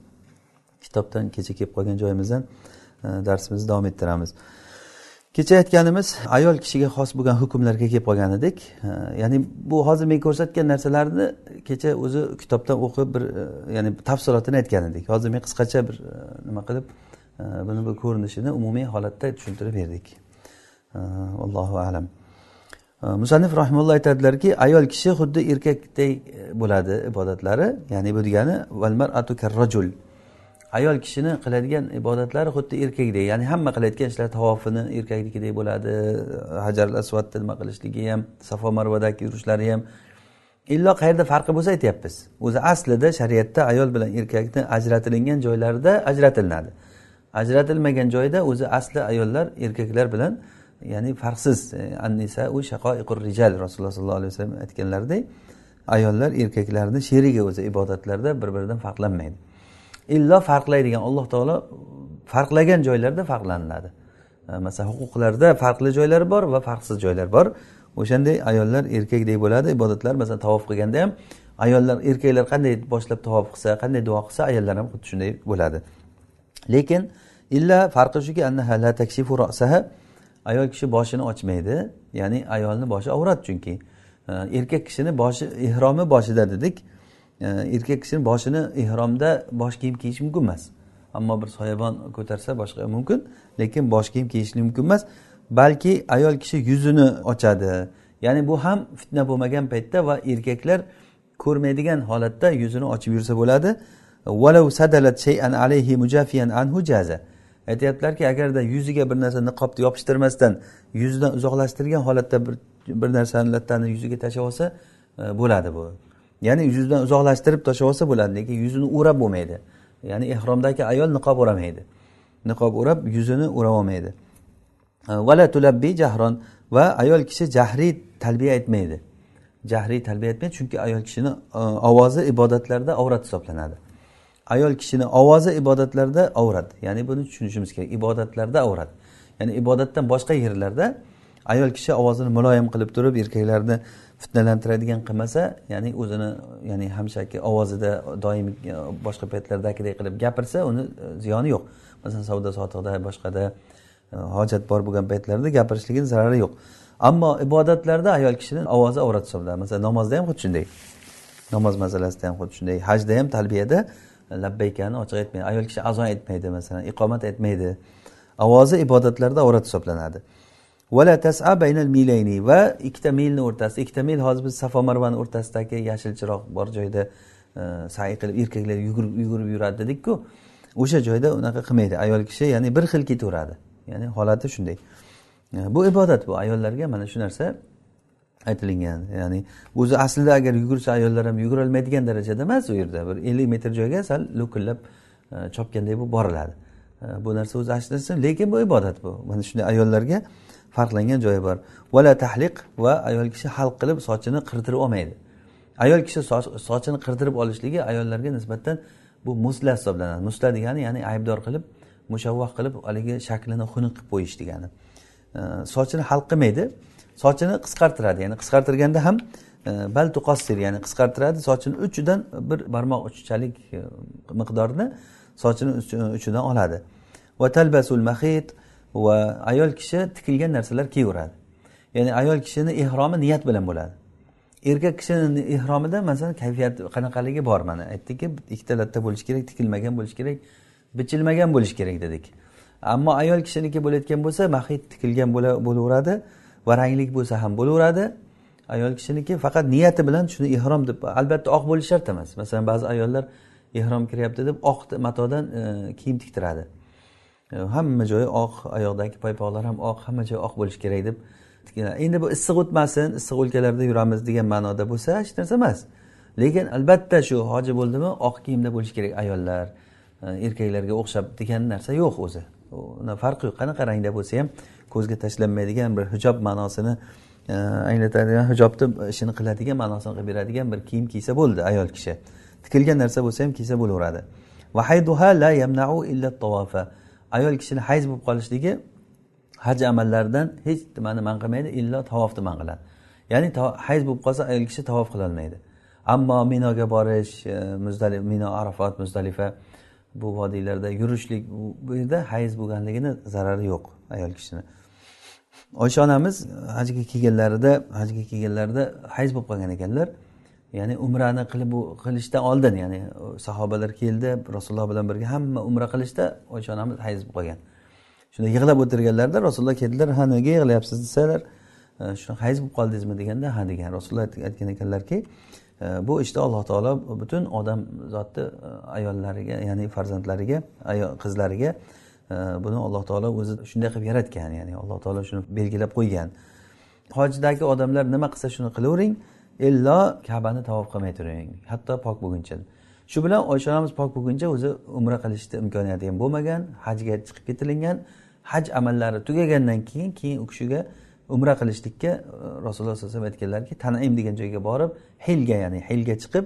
Kitobdan kecha kelib qolgan joyimizdan e, darsimizni davom ettiramiz. Kecha aytganimiz ayol kishiga xos bo'lgan hukmlarga kelib qolgan edik. E, ya'ni bu hozir men ko'rsatgan narsalarni kecha o'zi kitobdan o'qib bir ya'ni tafsilotini aytgan edik. Hozir men qisqacha bir nima qilib buni bir ko'rinishini umumiy holatda tushuntirib berdik. Allohu alam. Musannif rahimulloh aytadilarki ayol kishi xuddi erkakdek bo'ladi ibodatlari. Ya'ni bu degani rajul ayol kishini qiladigan ibodatlari xuddi erkakdek ya'ni hamma qilayotgan ishlar tavofini erkaknikidek bo'ladi e, hajar asvadni nima qilishligi ham safo marvadagi yurishlari ham. Illo qayerda farqi bo'lsa aytyapmiz. O'zi aslida shariatda ayol bilan erkakni ajratilingan joylarida ajratilinadi ajratilmagan joyda o'zi asli ayollar erkaklar bilan ya'ni farqsiz. E, annisa u shaqoiqur rijal rasululloh sollallohu alayhi vasallam aytganlaridek ayollar erkaklarni sherigi o'zi ibodatlarda bir biridan farqlanmaydi. Illo farqlaydigan alloh taolo farqlagan joylarda farqlaniladi e, masalan huquqlarda farqli joylari bor va farqsiz joylar bor. O'shanday ayollar erkakdek bo'ladi ibodatlar masalan tavof qilganda ham ayollar erkaklar qanday boshlab tavof qilsa qanday duo qilsa ayollar ham xuddi shunday bo'ladi. Lekin illa farqi shuki ayol kishi boshini ochmaydi. Ya'ni ayolni boshi avrat chunki. Erkak kishini boshi ehromi boshida dedik. Erkak kishini boshini ehromda bosh kiyim kiyish mumkin emas. Ammo bir soyabon ko'tarsa boshqa mumkin lekin bosh kiyim kiyishlik mumkin emas. Balki ayol kishi yuzini ochadi. Ya'ni bu ham fitna bo'lmagan paytda va erkaklar ko'rmaydigan holatda yuzini ochib yursa bo'ladi. Aytyaptilarki agarda yuziga bir narsa niqobni yopishtirmasdan yuzidan uzoqlashtirgan holatda bir bir narsani lattani yuziga tashlab olsa e, bo'ladi bu. Ya'ni yuzidan uzoqlashtirib tashlab olsa bo'ladi lekin yuzini o'rab bo'lmaydi. Ya'ni ehromdagi ayol niqob o'ramaydi. Niqob o'rab yuzini o'rab olmaydi. E, Vala tulabbi jahron va ayol kishi jahriy talbiya aytmaydi. Jahriy talbiya aytmaydi chunki ayol kishini e, ovozi ibodatlarda avrat hisoblanadi. Ayol kishini ovozi ibodatlarda avrat. Ya'ni buni tushunishimiz kerak. Ibodatlarda avrat. Ya'ni ibodatdan boshqa yerlarda ayol kishi ovozini muloyim qilib turib erkaklarni fitnalantiradigan qilmasa ya'ni o'zini ya'ni hamshaki ovozida doim e, boshqa paytlardagidek qilib gapirsa uni e, ziyoni yo'q. Masalan savdo sotiqda boshqada e, hojat bor bo'lgan paytlarda gapirishligini zarari yo'q. Ammo ibodatlarda ayol kishini ovozi avrat hisoblanadi. Masalan namozda ham xuddi shunday. Namoz masalasida ham xuddi shunday. Hajda ham talbiyada labbaykani ochiq aytmaydi. Ayol kishi azon aytmaydi masalan iqomat aytmaydi. Ovozi ibodatlarda avrat hisoblanadi. Vala tasa baynal milayni va ikkita milni o'rtasida ikkita mil hozir biz safo marvani o'rtasidagi yashil chiroq bor joyda e, qilib erkaklar yugurib yugurib yuradi dedikku o'sha joyda unaqa qilmaydi. Ayol kishi ya'ni bir xil ketaveradi. Ya'ni holati shunday. E, bu ibodat bu ayollarga mana shu narsa aytilingan ya'ni o'zi aslida agar yugursa ayollar ham yugurolmaydigan darajada emas u yerda. Bir ellik metr joyga sal lo'killab e, chopganday bo'lib boriladi. E, bu narsa o'zi ashlisi lekin bu ibodat bu. Mana shunday ayollarga farqlangan joyi bor. Vala tahliq va ayol kishi halq qilib sochini qirdirib olmaydi. Ayol kishi sochini qirdirib olishligi ayollarga nisbatan bu musla hisoblanadi. Musla degani ya'ni aybdor qilib mushavvah qilib haligi shaklini xunuk qilib qo'yish degani. E, sochini halq qilmaydi. Sochini qisqartiradi. Ya'ni qisqartirganda ham e, bal tuqossir ya'ni qisqartiradi. Sochini uchidan bir barmoq uchchalik e, miqdorni sochini e, uchidan oladi. Va talbasul mahid va ayol kishi tikilgan narsalar kiyaveradi ya'ni ayol kishini ehromi niyat bilan bo'ladi. Erkak kishini ehromida masalan kayfiyat qanaqaligi bor mana. Aytdikki ikkita latta bo'lishi kerak tikilmagan bo'lishi kerak bichilmagan bo'lishi kerak dedik. Ammo ayol kishiniki bo'layotgan bo'lsa mahid tikilgan bo'laveradi. Va ranglik bo'lsa ham bo'laveradi. Ayol kishiniki faqat niyati bilan shuni ehrom deb albatta oq bo'lishi shart emas. Masalan ba'zi ayollar ehrom kiryapti deb oq matodan e, kiyim tiktiradi. E, hamma joyi oq oyoqdagi paypoqlar ham oq hamma joyi oq bo'lishi kerak deb endi bu issiq o'tmasin issiq o'lkalarda yuramiz degan ma'noda bo'lsa hech narsa emas. Lekin albatta shu hoji bo'ldimi oq kiyimda bo'lishi kerak ayollar e, erkaklarga o'xshab degan narsa yo'q o'zi. Uni farqi yo'q. Qanaqa rangda bo'lsa ham ko'zga tashlanmaydigan bir hijob ma'nosini e, anglatadigan hijobni ishini qiladigan ma'nosini qilib beradigan bir kiyim kiysa bo'ldi ayol kishi. Tikilgan narsa bo'lsa ham kiysa bo'laveradi. Ayol kishini hayz bo'lib qolishligi haj amallaridan hech nimani man qilmaydi illo tavofni man qiladi ya'ni hayz bo'lib qolsa ayol kishi tavof qilolmaydi ammo minoga borish e, muzdalif mino arafat muzdalifa bu vodiylarda yurishlik bu yerda hayz bo'lganligini zarari yo'q ayol kishini. Oysha onamiz e, hajga kelganlarida hajga kelganlarida hayz bo'lib qolgan ekanlar. Ya'ni umrani qilib qilishdan oldin ya'ni e, sahobalar keldi rasululloh bilan birga hamma umra qilishda oysha onamiz hayz bo'lib qolgan. Shunda yig'lab o'tirganlarida rasululloh keldilar ha nega yig'layapsiz? desalar e, shu hayz bo'lib qoldingizmi? deganda ha degan. Rasululloh aytgan ekanlarki bu ishda alloh taolo butun odam zotni ayollariga ya'ni farzandlariga qizlariga buni alloh taolo o'zi shunday qilib yaratgan ya'ni alloh taolo shuni belgilab qo'ygan. Hojdagi odamlar nima qilsa shuni qilavering illo kabani tavof qilmay turing hatto pok bo'lguncha. Shu bilan oysha onamiz pok bo'lguncha o'zi umra qilishni imkoniyati ham bo'lmagan hajga chiqib ketilingan haj amallari tugagandan keyin keyin u kishiga umra qilishlikka e, rasululloh sallallohu alayhi vasallam aytganlarki tanaim degan joyga borib hilga ya'ni hilga chiqib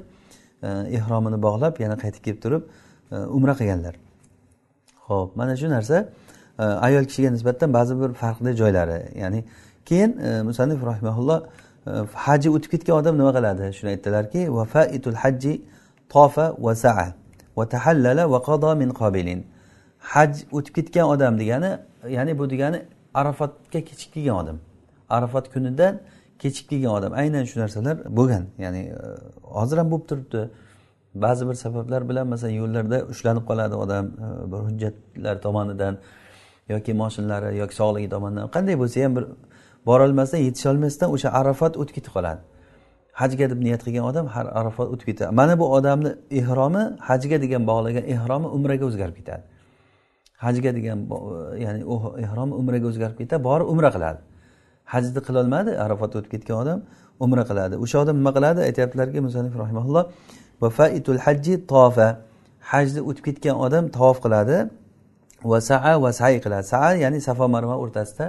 e, ehromini bog'lab yana qaytib kelib turib e, umra qilganlar. Ho'p mana shu narsa e, ayol kishiga nisbatan ba'zi bir farqli joylari. Ya'ni keyin e, musannif rahimaulloh e, haji o'tib ketgan odam nima qiladi? Shuni aytdilarki vafaitul hajji tofa va saa va tahallala va qado min qobilin haj o'tib ketgan odam degani ya'ni bu degani arafatga kechikib kelgan odam. Arafat kunidan kechikib kelgan odam. Aynan shu narsalar bo'lgan. Ya'ni hozir ham bo'lib turibdi. Ba'zi bir sabablar bilan masalan yo'llarda ushlanib qoladi odam e, bir hujjatlar tomonidan yoki moshinlari yoki sog'ligi tomonidan. Qanday bo'lsa ham bir borolmasdan yetisholmasdan o'sha arafat o'tib ketib qoladi. Hajga deb niyat qilgan odam har arafat o'tib ketadi. Mana bu odamni ehromi hajga degan bog'lagan ehromi umraga o'zgarib ketadi. Hajga degan e, ya'ni u ehromi umraga o'zgarib ketadi borib umra qiladi. Hajni qilolmadi arafat o'tib ketgan odam umra qiladi. O'sha odam nima qiladi? Aytyaptilarki musanif rahimaulloh va faitul hajji tofa. Hajni o'tib ketgan odam tavof qiladi. Va saa va say qiladi. Saa ya'ni safo marva o'rtasida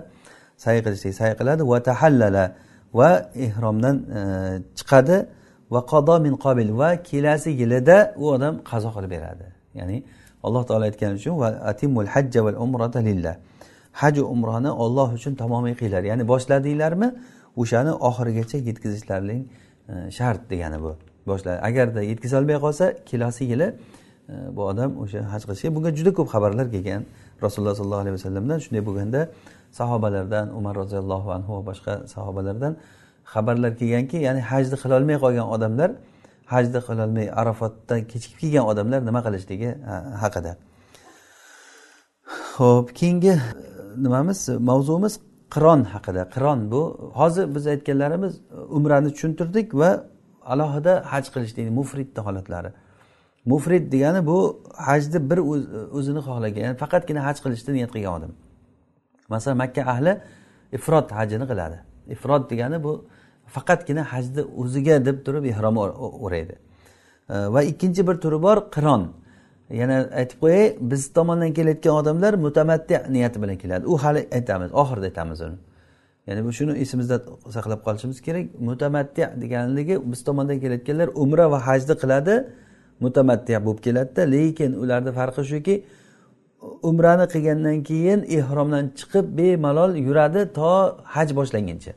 say qilishlik say qiladi. Va tahallala. Va ehromdan e, chiqadi. Va qado min qobil. Va kelasi yilida u odam qazo qilib beradi. Ya'ni alloh taolo aytgani uchun va atimul hajja val umrata lillah. Haj umroni olloh uchun tamomiy qilinglar ya'ni boshladinglarmi o'shani oxirigacha yetkazishlaring e, shart degani bu. Boshlar agarda yetkazolmay qolsa kelasi yili e, bu odam o'sha haj qilishga bunga juda ko'p xabarlar kelgan. Rasululloh sollallohu alayhi vasallamdan shunday bo'lganda sahobalardan umar roziyallohu anhu va boshqa sahobalardan xabarlar kelganki ya'ni hajni qilolmay qolgan odamlar hajni qilolmay arafatdan kechikib kelgan odamlar nima qilishligi haqida. Ho'p keyingi e, nimamiz? Mavzuimiz qiron haqida. Qiron bu. Hozir biz aytganlarimiz e, umrani tushuntirdik va alohida haj qilishlikni mufridni holatlari. Mufrid degani bu hajni bir o'zini xohlagan ya'ni faqatgina haj qilishni niyat qilgan odam. Masalan makka ahli ifrot hajini qiladi. Ifrot degani bu faqatgina hajni o'ziga deb turib ehrom o'raydi. E, va ikkinchi bir turi bor qiron. Yana aytib qo'yay biz tomondan kelayotgan odamlar mutamaddi niyati bilan keladi. U hali aytamiz oxirida aytamiz uni. Ya'ni bu shuni esimizda saqlab qolishimiz kerak. Mutamaddi deganligi biz tomondan kelayotganlar umra va hajni qiladi mutamaddi bo'lib keladida. Lekin ularni farqi shuki umrani qilgandan keyin ehromdan chiqib bemalol yuradi to haj boshlanguncha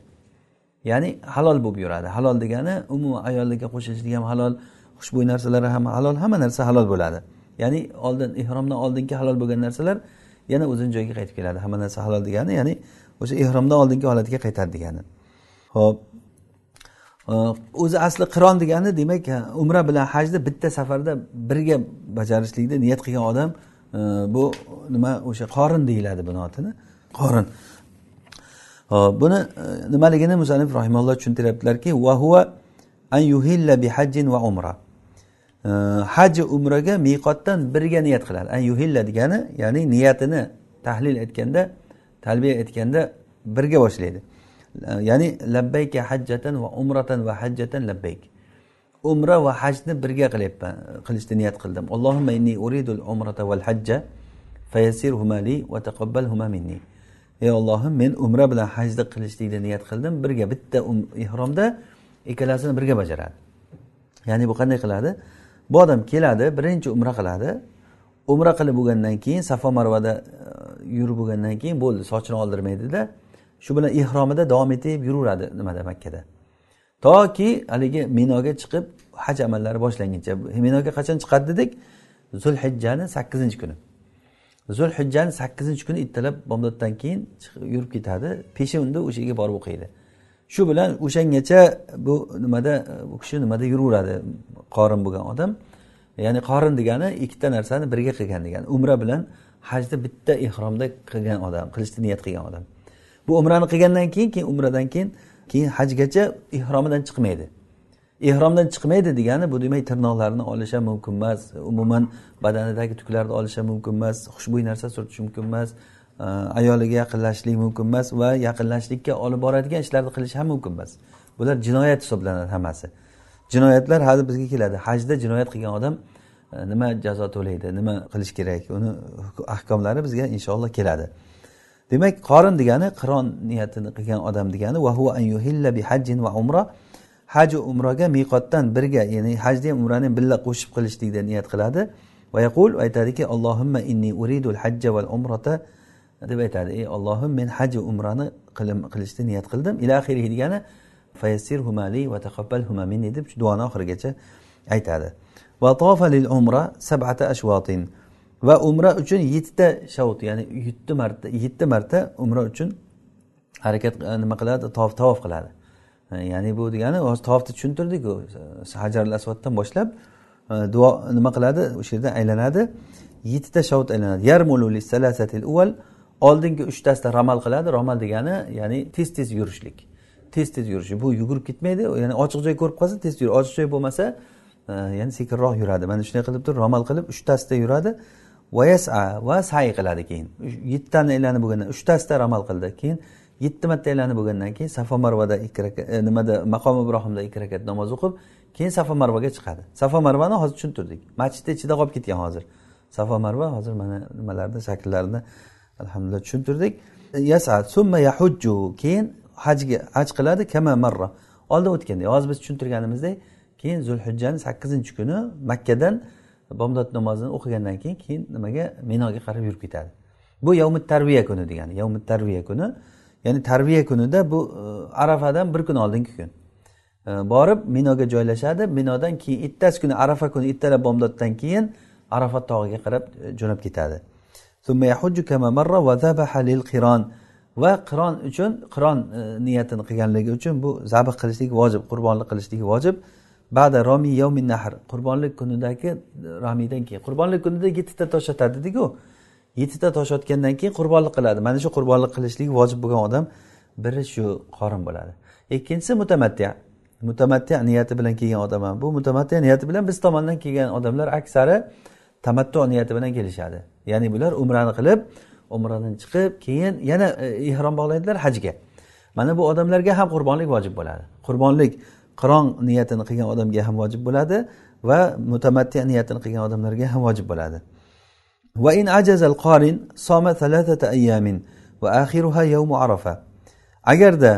ya'ni halol bo'lib yuradi. Halol degani umuman ayollarga qo'shilishlik ham halol xushbo'y narsalar ham halol hamma narsa halol bo'ladi. Ya'ni oldin ehromdan oldingi halol bo'lgan narsalar yana o'zini joyiga qaytib keladi. Hamma narsa halol degani ya'ni o'sha ehromdan oldingi holatiga qaytadi degani. Ho'p o'zi asli qiron degani demak umra bilan hajni bitta safarda birga bajarishlikni niyat qilgan odam bu nima o'sha qorin deyiladi buni otini. Qorin. Hop buni nimaligini musanif rahimalloh tushuntiryaptilarki va an yuhilla bi hajjin va umra. Haj umraga miqotdan birga niyat qiladi. An yuhilla degani ya'ni niyatini tahlil etganda talbiya etganda birga boshlaydi. Ya'ni labbayka hajjatan va umratan va hajjatan labbayk. Umra va hajni birga qilyapman qilishni niyat qildim. Allohimma inni uridul umrata val hajja fayassirhuma li va taqabbalhuma minni. Ey ollohim men umra bilan hajni qilishlikni niyat qildim birga bitta um, ihromda ikkalasini birga bajaradi. Ya'ni bu qanday qiladi? Bu odam keladi birinchi umra qiladi umra qilib bo'lgandan keyin safo marvada e, yurib bo'lgandan keyin bo'ldi sochini oldirmaydida. Shu bilan ehromida davom etib yuraveradi nimada makkada. Toki haligi minoga chiqib haj amallari boshlanguncha minoga qachon chiqadi dedik? Zulhijjani sakkizinchi kuni. Zulhijjani sakkizinchi kuni ertalab bomdoddan keyin yurib ketadi. Peshinda o'sha yerga borib o'qiydi. Shu bilan o'shangacha bu nimada e, bu kishi nimada yuraveradi? Qorin bo'lgan odam. Ya'ni qorin degani ikkita narsani birga qilgan degani. Umra bilan hajni bitta ehromda qilgan odam qilishni niyat qilgan odam. Bu umrani qilgandan keyin keyin umradan keyin keyin hajgacha ehromidan chiqmaydi. Ehromdan chiqmaydi degani bu demak tirnoqlarini olishi mumkin emas. Umuman badanidagi tuklarni olishi mumkin emas. Xushbo'y narsa surtish mumkin emas. Ayoliga yaqinlashishlik mumkin emas va yaqinlashishlikka olib boradigan ishlarni qilish ham mumkin emas. Bular jinoyat hisoblanadi hammasi. Jinoyatlar hali bizga keladi. Hajda jinoyat qilgan odam e, nima jazo to'laydi nima qilish kerak uni ahkomlari bizga inshaalloh keladi. Demak qorin degani qiron niyatini qilgan odam degani an yuhilla bi hajjin va umra. Haj umraga miqotdan birga ya'ni hajni ham umrani ham birga qo'shib qilishlikda niyat qiladi. Va yaqul aytadiki allohimma inni uridul hajja val umrata deb aytadi. Ey ollohim men haj umrani qilishni niyat qildim. Ila axirihi degani fayassir humali va taqabbal minni deb duoni oxirigacha aytadi. va tofa lil umra sab'ata ashvotin va umra uchun yettita shavut ya'ni yetti marta yetti marta umra uchun harakat nima qiladi? Tof tavof qiladi. Ya'ni bu degani hozir tavofni tushuntirdiku. Hajar al asvaddan boshlab e, duo nima qiladi? O'sha yerda aylanadi. Yettita shavut aylanadi. Yarmulu salasatil uval oldingi uchtasida ramal qiladi. Ramal degani ya'ni tez tez yurishlik. Tez tez yurishi bu yugurib ketmaydi. Ya'ni ochiq joy ko'rib qolsa tez yuradi ochiq joy bo'lmasa e, ya'ni sekinroq yuradi. Mana shunday qilib turib ramal qilib uchtasida yuradi. Vayasa va say qiladi keyin. Yettitani aylanib bo'lgandan uchtasida ramal qildi. Keyin yetti marta aylanib bo'lgandan keyin safo marvada ikki rakat e, nimada maqom ibrohimda ikki rakat namoz o'qib keyin safo marvaga chiqadi. Safo marvani hozir tushuntirdik. Masjidni ichida qolib ketgan hozir. Safo marva hozir mana nimalarni shakllarini alhamdulillah tushuntirdik. Yasa summa yahujju keyin hajga haj qiladi kama marra. Oldin o'tgandek hozir biz tushuntirganimizdek keyin zulhijjani sakkizinchi kuni makkadan bomdod namozini o'qigandan keyin keyin nimaga? Minoga qarab yurib ketadi. Bu yavmi tarbiya kuni degani yavmi tarbiya kuni. Ya'ni tarbiya kunida bu e, arafadan bir kun oldingi kun. E, borib minoga joylashadi. Minodan keyin ertasi kuni arafa kuni ertalab bomdoddan keyin arafat tog'iga qarab e, jo'nab ketadi. Va qiron uchun qiron e, niyatini qilganligi uchun bu zabih qilishlik vojib qurbonlik qilishlik vojib. Bada romi yovmin nahr qurbonlik kunidagi romiydan keyin qurbonlik kunida yettita tosh otadi dediku yettita tosh otgandan keyin qurbonlik qiladi. Mana shu qurbonlik qilishlik vojib bo'lgan odam biri shu qorin bo'ladi. Ikkinchisi mutamattiya mutamattiya niyati bilan kelgan odam ham bu. Mutamattiya niyati bilan biz tomondan kelgan odamlar aksari tamattu niyati bilan kelishadi. Ya'ni bular umrani qilib umradan chiqib keyin yana ehrom bog'laydilar hajga. Mana bu odamlarga ham qurbonlik vojib bo'ladi. Qurbonlik qiron niyatini qilgan odamga ham vojib bo'ladi va mutamatti niyatini qilgan odamlarga ham vojib bo'ladi. Va in ajazal qorin soma thalathata ayyamin va axiruha yavmu arafa. Agarda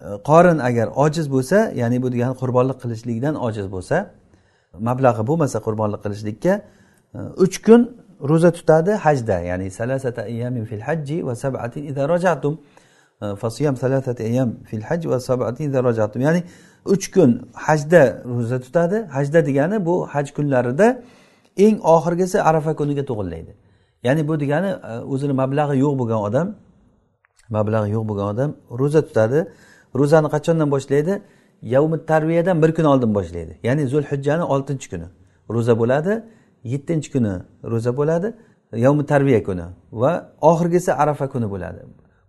e, qorin agar ojiz bo'lsa ya'ni bu degani qurbonlik qilishlikdan ojiz bo'lsa mablag'i bo'lmasa qurbonlik qilishlikka e, uch kun ro'za tutadi hajda ya'ni salasata ayyamin fil hajji va sab'atin idza rajatum. E, Fasiyam salasata ayyam fil hajji va sab'atin idza rajatum. Ya'ni uch kun hajda ro'za tutadi. Hajda degani bu haj kunlarida eng oxirgisi arafa kuniga to'g'irlaydi ya'ni bu degani e, o'zini mablag'i yo'q bo'lgan odam mablag'i yo'q bo'lgan odam ro'za tutadi. Ro'zani qachondan boshlaydi? Yavmi tarviyadan bir kun oldin boshlaydi. Ya'ni zulhijjani oltinchi kuni ro'za bo'ladi. Yettinchi kuni ro'za bo'ladi yavmi tarbiya kuni va oxirgisi arafa kuni bo'ladi.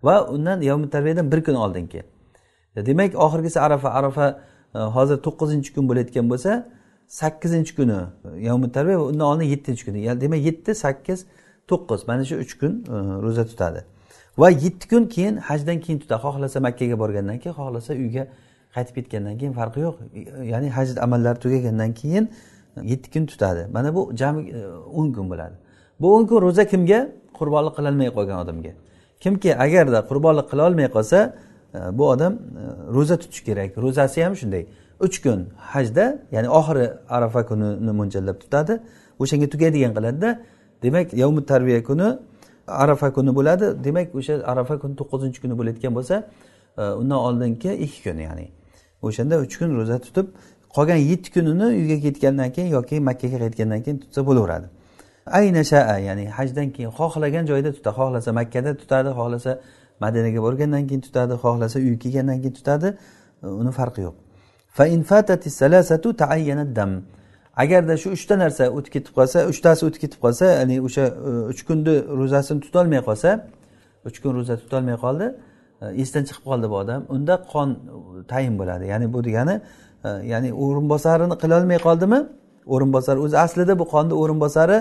Va undan yovmi tarbiyadan bir kun oldin keyin demak oxirgisi arafa arafa e, hozir to'qqizinchi kun bo'layotgan bo'lsa sakkizinchi kuni e, yovmi tarbiya va undan oldin yettinchi kuni. Demak yetti sakkiz to'qqiz mana shu uch kun e, ro'za tutadi. Va yetti kun keyin hajdan keyin tutadi. Xohlasa makkaga borgandan keyin xohlasa uyga qaytib ketgandan keyin farqi yo'q. Ya'ni haj amallari tugagandan keyin yetti kun tutadi. Mana bu jami e, o'n kun bo'ladi. Bu o'n kun ro'za kimga? Qurbonlik qilolmay qolgan odamga. Kimki agarda qurbonlik qila olmay qolsa e, bu odam e, ro'za tutishi kerak. Ro'zasi ham shunday. Uch kun hajda ya'ni oxiri arafa kunini mo'ljallab tutadi. O'shanga tugaydigan qiladida demak yovmi tarbiya kuni arafa kuni bo'ladi. Demak o'sha arafa kuni to'qqizinchi kuni bo'layotgan bo'lsa undan oldingi ikki kun ya'ni o'shanda uch kun ro'za tutib qolgan yetti kunini uyga ketgandan keyin yoki makkaga qaytgandan keyin tutsa bo'laveradi. Ayna shaa ya'ni hajdan keyin xohlagan joyda tutadi xohlasa makkada tutadi xohlasa madinaga borgandan keyin tutadi xohlasa uyga kelgandan keyin tutadi e, uni farqi yo'q. Agarda shu uchta narsa o'tib ketib qolsa uchtasi o'tib ketib qolsa ya'ni o'sha e, uch kunni ro'zasini tutolmay qolsa uch kun ro'za tutolmay qoldi e, esdan chiqib qoldi bu odam unda qon tayin bo'ladi. Ya'ni bu degani ya'ni o'rinbosarini qilolmay qoldimi? O'rinbosar o'zi aslida bu qonni o'rinbosari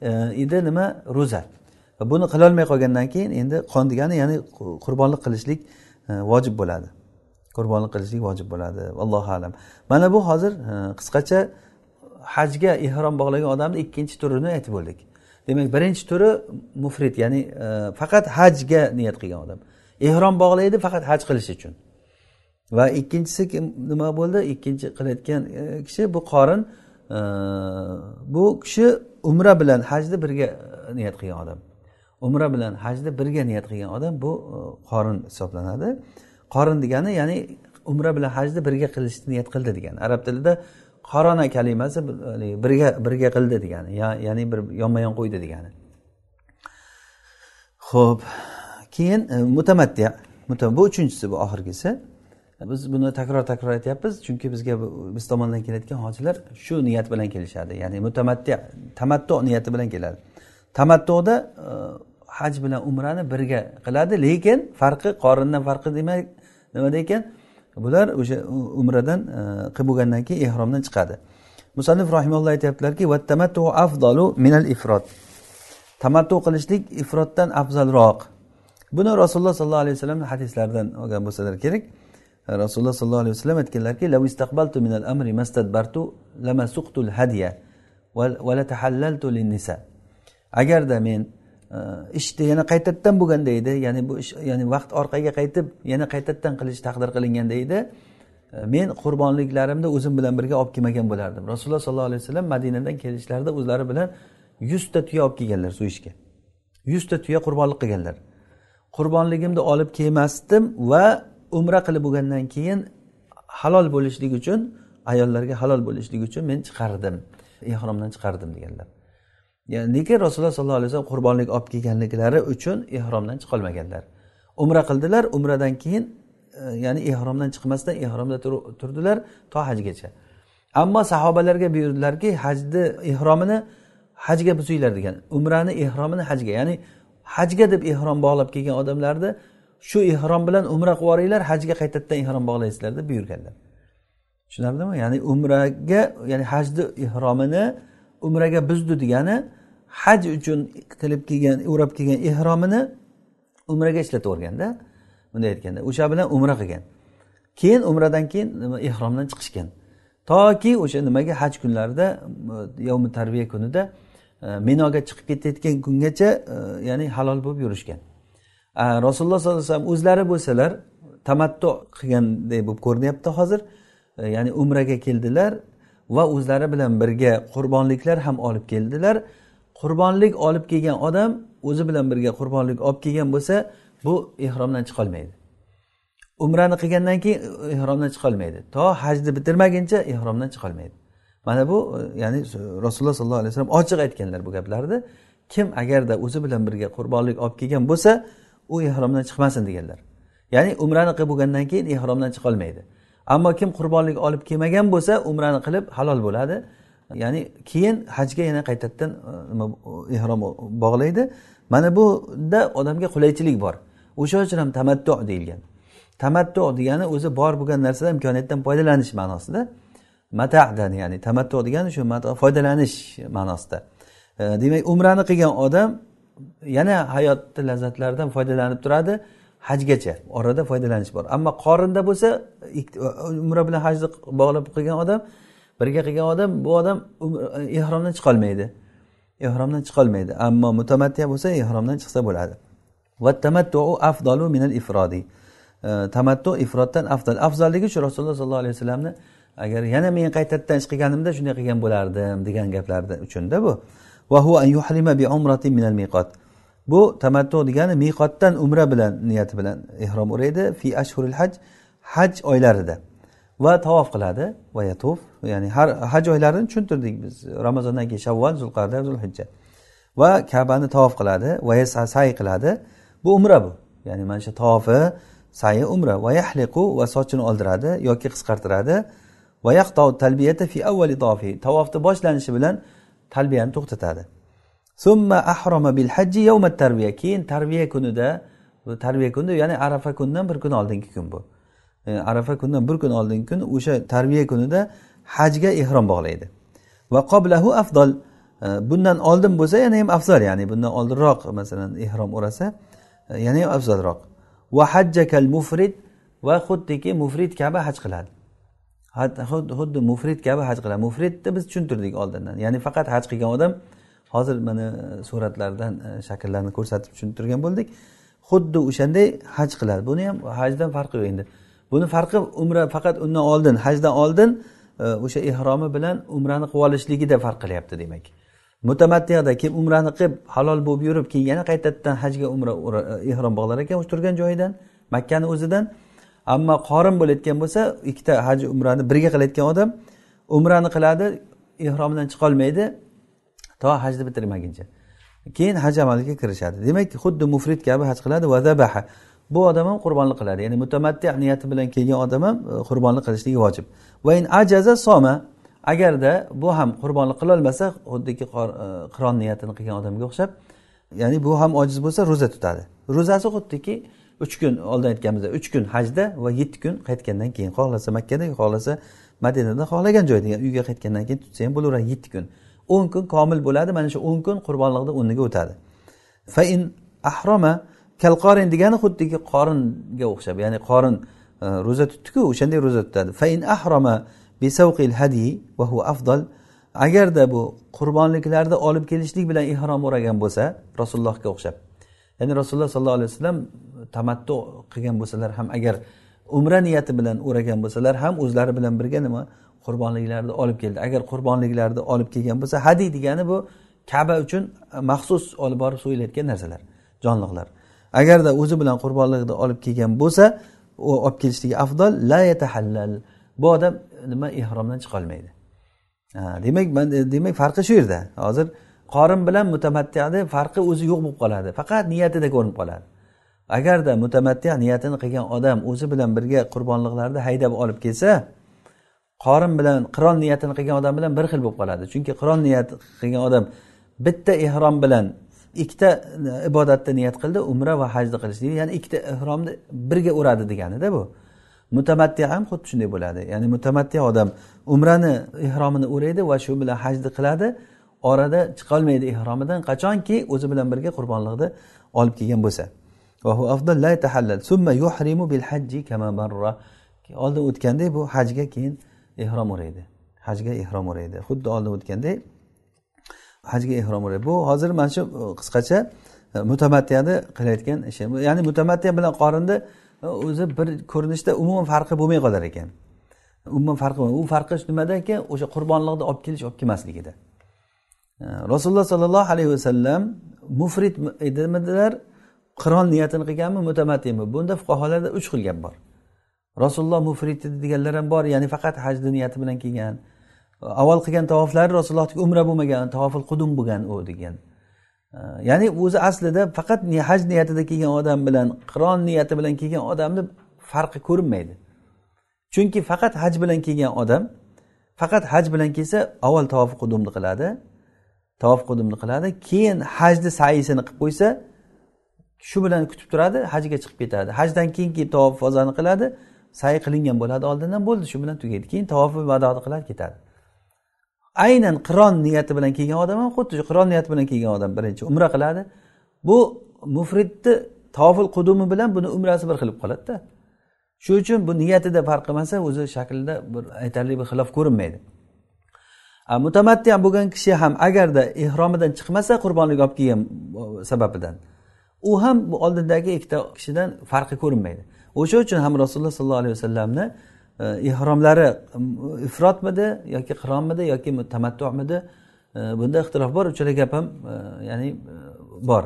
e, edi nima? Ro'za. Buni qilolmay qolgandan keyin endi qon degani ya'ni qurbonlik qilishlik e, vojib bo'ladi. Qurbonlik qilishlik vojib bo'ladi. Allohu alam. Mana bu hozir e, qisqacha hajga ehrom bog'lagan odamni ikkinchi turini aytib bo'ldik demak birinchi turi mufrit ya'ni faqat hajga niyat qilgan odam. Ehrom bog'laydi faqat haj qilish uchun. Va ikkinchisi nima bo'ldi? Ikkinchi qilayotgan e, kishi bu qorin e, bu kishi umra bilan hajni birga e, niyat qilgan odam. Umra bilan hajni birga niyat qilgan odam bu qorin hisoblanadi. Qorin degani ya'ni umra bilan hajni birga qilishni niyat qildi degani. Arab tilida qorona kalimasi birga birga qildi degani ya'ni bir yonma yon qo'ydi degani. Ho'p keyin e, mutamaddi bu uchinchisi bu oxirgisi. Biz buni takror takror aytyapmiz. Chunki bizga biz tomondan kelayotgan hojilar shu niyat bilan kelishadi. Ya'ni mutamatti tamattu niyati bilan keladi. Tamattuda e, haj bilan umrani birga qiladi lekin farqi qorindan farqi demak nimada ekan? Bular o'sha umradan e, qilib bo'lgandan keyin ehromdan chiqadi. Musannif rahimalloh aytyaptilarki afdalu minal ifrot tamattu qilishlik ifrotdan afzalroq. Buni rasululloh sollallohu alayhi vasallam hadislaridan olgan bo'lsalar kerak. Rasululloh sollallohu alayhi vasallam aytganlarki lav istaqbaltu minal amri mastadbartu lamasuqtul hadya va latahallaltu linnisa. Agarda men e, ishni yana qaytadan bo'lganda edi ya'ni bu ish ya'ni vaqt orqaga qaytib yana qaytadan qilish taqdir qilinganda edi e, men qurbonliklarimni o'zim bilan birga olib kelmagan bo'lardim. Rasululloh sollallohu alayhi vasallam madinadan kelishlarida o'zlari bilan yuzta tuya olib kelganlar so'yishga yuzta tuya qurbonlik qilganlar. Qurbonligimni olib kelmasdim va umra qilib bo'lgandan keyin halol bo'lishlik uchun ayollarga halol bo'lishlik uchun men chiqardim. Ehromdan chiqardim deganlar. Lekin rasululloh sollallohu alayhi vasallam qurbonlik olib kelganliklari uchun ehromdan chiqolmaganlar? Umra qildilar umradan keyin e, ya'ni ehromdan chiqmasdan ehromda turdilar to hajgacha. Ammo sahobalarga buyurdilarki hajni ehromini hajga buzinglar degan umrani ehromini hajga ya'ni hajga deb ehrom bog'lab kelgan odamlarni shu ehrom bilan umra qilib yuboringlar hajga qaytadan ehrom bog'laysizlar deb buyurganlar. Tushunarlimi? Ya'ni umraga ya'ni hajni ehromini umraga buzdi degani haj uchun qilib kelgan o'rab kelgan ehromini umraga ishlatib yuborganda bunday aytganda o'sha bilan umra qilgan. Keyin umradan keyin ehromdan chiqishgan. Toki o'sha nimaga haj kunlarida yovmi tarbiya kunida e, minoga chiqib ketayotgan kungacha e, ya'ni halol bo'lib yurishgan. Rasululloh sollallohu alayhi vasallam o'zlari bo'lsalar tamattu qilganday bo'lib ko'rinyapti hozir. Э, ya'ni umraga keldilar va o'zlari bilan birga qurbonliklar ham olib keldilar. Qurbonlik olib kelgan odam o'zi bilan birga qurbonlik olib kelgan bo'lsa bu ehromdan chiqolmaydi umrani qilgandan keyin e, ehromdan chiqolmaydi to hajni bitirmaguncha ehromdan chiqolmaydi mana bu e, ya'ni rasululloh sollallohu alayhi vasallam ochiq aytganlar bu gaplarni. Kim agarda o'zi bilan birga qurbonlik olib kelgan bo'lsa u ehromdan chiqmasin deganlar. Ya'ni umrani qilib bo'lgandan keyin ehromdan chiqolmaydi. Ammo kim qurbonlik olib kelmagan bo'lsa umrani qilib halol bo'ladi. Ya'ni keyin hajga yana qaytadan e, nima e, ehrom bog'laydi. Mana bunda odamga qulaychilik bor. O'sha uchun ham tamattu deyilgan. Tamattu degani o'zi bor bo'lgan narsadan imkoniyatdan foydalanish ma'nosida. Matadan ya'ni tamattu degani shu foydalanish ma'nosida. E, demak umrani qilgan odam yana hayotni lazzatlaridan foydalanib turadi hajgacha orada foydalanish bor. Ammo qorinda bo'lsa umra bilan hajni bog'lab qilgan odam birga qilgan odam bu odam ehromdan chiqolmaydi. Ehromdan chiqolmaydi. Ammo mutamattiya bo'lsa ehromdan chiqsa bo'ladi. Va tamattu afdalu minal ifrodi. Tamattu ifrotdan afzal afzalligi shu rasululloh sollallohu alayhi vasallamni agar yana men qaytadan ish qilganimda shunday qilgan bo'lardim degan gaplarni uchunda bu. Bu tamattu degani miqotdan umra bilan niyati bilan ehrom o'raydi fi ashhuril haj haj oylarida. Va tavof qiladi va yatuf ya'ni har haj oylarini tushuntirdik biz ramazondan keyin shavval zulqarda zulhijja. Va kabani tavof qiladi va say qiladi. Bu umra bu. Ya'ni mana shu tavofi sayi umra. Va yahliqu va sochini oldiradi yoki qisqartiradi. Va yaqtov talbiyata fi avvali tofi tavofni boshlanishi bilan talbiyani to'xtatadi. Summa ahroma bil hajji yawma tarbiya. Keyin tarbiya kunida tarbiya kunida ya'ni arafa kunidan bir kun oldingi kun bu. E, arafa kunidan bir kun oldingi kun o'sha tarbiya kunida hajga ehrom bog'laydi. Va qoblahu afdol e, bundan oldin bo'lsa yana ham afzal ya'ni bundan oldinroq masalan ehrom o'rasa e, yana ham afzalroq. Va hajjakal mufrid va xuddiki mufrid kabi haj qiladi. Xuddi mufrid kabi haj qiladi. Mufridni biz tushuntirdik oldindan. Ya'ni faqat haj qilgan odam hozir mana e, suratlardan e, shakllarni ko'rsatib tushuntirgan bo'ldik. Xuddi o'shanday haj qiladi. Buni ham hajdan farqi yo'q endi. Buni farqi umra faqat undan oldin hajdan oldin e, o'sha ehromi bilan umrani qilib olishligida farq qilyapti demak. Mutamaddiyda kim umrani qilib halol bo'lib yurib keyin yana qaytadan hajga umra ehrom bog'lar ekan o'sha turgan joyidan makkani o'zidan. Ammo qorin bo'layotgan bo'lsa ikkita haj umrani birga qilayotgan odam umrani qiladi ehromdan chiqolmaydi to hajni bitirmaguncha. Keyin haj amaliga kirishadi. Demak xuddi mufrid kabi haj qiladi. Va zabaha. Bu odam ham qurbonlik qiladi. Ya'ni mutamaddi niyati bilan kelgan odam ham e, qurbonlik qilishligi vojib. Va in ajaza soma. Agarda bu ham qurbonlik qilolmasa xuddiki e, qiron niyatini qilgan odamga o'xshab ya'ni bu ham ojiz bo'lsa ro'za tutadi. Ro'zasi xuddiki uch kun oldin aytganimizdek uch kun hajda va yetti kun qaytgandan keyin xohlasa makkada xohlasa madinada xohlagan joyda uyga qaytgandan keyin tutsa ham bo'laveradi yetti kun. O'n kun komil bo'ladi mana shu o'n kun qurbonliqni o'rniga o'tadi. Fa in ahroma kalqorin degani xuddiki qoringa o'xshab ya'ni qorin e, ro'za tutdiku o'shanday ro'za tutadi. Fa in ahroma bisavqil hadi va huwa afdal. Agarda bu qurbonliklarni olib kelishlik bilan ihrom o'ragan bo'lsa rasulullohga o'xshab. Ya'ni rasululloh sollallohu alayhi vasallam tamattu qilgan bo'lsalar ham agar umra niyati bilan o'ragan bo'lsalar ham o'zlari bilan birga nima qurbonliklarni olib keldi. Agar qurbonliklarni olib kelgan bo'lsa hadiy degani bu kaba uchun maxsus olib borib so'yilayotgan narsalar jonliqlar. Agarda o'zi bilan qurbonlikni olib kelgan bo'lsa u olib kelishligi afzal la yatahallal. Bu odam nima ehromdan chiqolmaydi. Demak demak farqi shu yerda. Hozir qorin bilan mutamattiyani farqi o'zi yo'q bo'lib qoladi. Faqat niyatida ko'rinib qoladi. Agarda mutamattiya niyatini qilgan odam o'zi bilan birga qurbonliqlarni haydab olib kelsa qorin bilan qiron niyatini qilgan odam bilan bir xil bo'lib qoladi. Chunki qiron niyat qilgan odam bitta ehrom bilan ikkita e, ibodatni niyat qildi umra va hajni qilishlik ya'ni ikkita ehromni birga uradi deganida bu. Mutamattiya ham xuddi shunday bo'ladi. Ya'ni mutamattiya odam umrani ehromini o'raydi va shu bilan hajni qiladi. Orada chiqolmaydi ehromidan qachonki o'zi bilan birga qurbonliqni olib kelgan bo'lsa. Oldin o'tgandek bu hajga keyin ehrom o'raydi hajga ehrom o'raydi xuddi oldin o'tgandek hajga ehrom o'raydi bu hozir mana shu qisqacha e, mutamattiyani qilayotgan ishi ya'ni mutamattiya bilan qorinni o'zi bir ko'rinishda umuman farqi bo'lmay qolar ekan umuman farqi u farqi nimada ekan o'sha qurbonliqni olib kelish olib kelmasligida rasululloh sollallohu alayhi vasallam mufrid edimidilar qiron niyatini qilganmi mutamattimi bunda fuqarolarda uch xil gap bor. Rasululloh mufrid edi deganlar ham bor ya'ni faqat hajni niyati bilan kelgan. Avval qilgan tavoflari rasulullohniki umra bo'lmagan tavofil qudum bo'lgan u degan. Ya'ni o'zi aslida faqat haj niyatida kelgan odam bilan qiron niyati bilan kelgan odamni farqi ko'rinmaydi. Chunki faqat haj bilan kelgan odam faqat haj bilan kelsa avval tavof qudumni qiladi tavof qudumni qiladi keyin hajni saisini qilib qo'ysa shu bilan kutib turadi hajga chiqib ketadi. Hajdan keyin keyin tavof fozani qiladi say qilingan bo'ladi oldindan bo'ldi. Shu bilan tugaydi. Keyin tavofi madoni qiladi ketadi. Aynan qiron niyati bilan kelgan odam ham xuddi shu qiron niyati bilan kelgan odam birinchi umra qiladi. Bu mufridni tavofil qudumi bilan buni umrasi bir qilib qoladida shuning uchun bu niyatida farq qilmasa o'zi shaklida bir aytarli bir xilof ko'rinmaydi. Mutamaddi bo'lgan kishi ham agarda ehromidan chiqmasa qurbonlik olib kelgan sababidan. U ham bu oldindagi ikkita kishidan farqi ko'rinmaydi. O'sha uchun ham rasululloh sollallohu alayhi vasallamni e, ihromlari ehromlari ifrotmidi yoki qironmidi yoki tamattumidi e, bunda ixtilof bor. Uchala gap ham e, ya'ni bor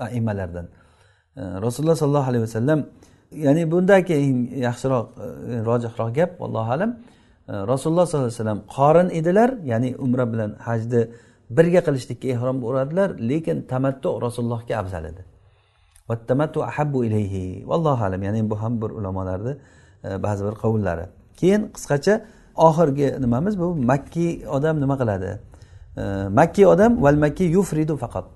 aimalardan. Rasululloh sollallohu alayhi vasallam ya'ni bundagi eng yaxshiroq rojihroq gap allohu alam. Rasululloh sollallohu alayhi vasallam qorin edilar ya'ni umra bilan hajni birga qilishlikka ehrom uradilar lekin tamattu rasulullohga afzal edi. Ahabbu ilayhi vallohu alam ya'ni bu ham bir ulamolarni e, ba'zi bir qovullari keyin qisqacha oxirgi nimamiz? Bu makkiy odam nima qiladi? E, makki makkiy odam val makki yufridu faqat.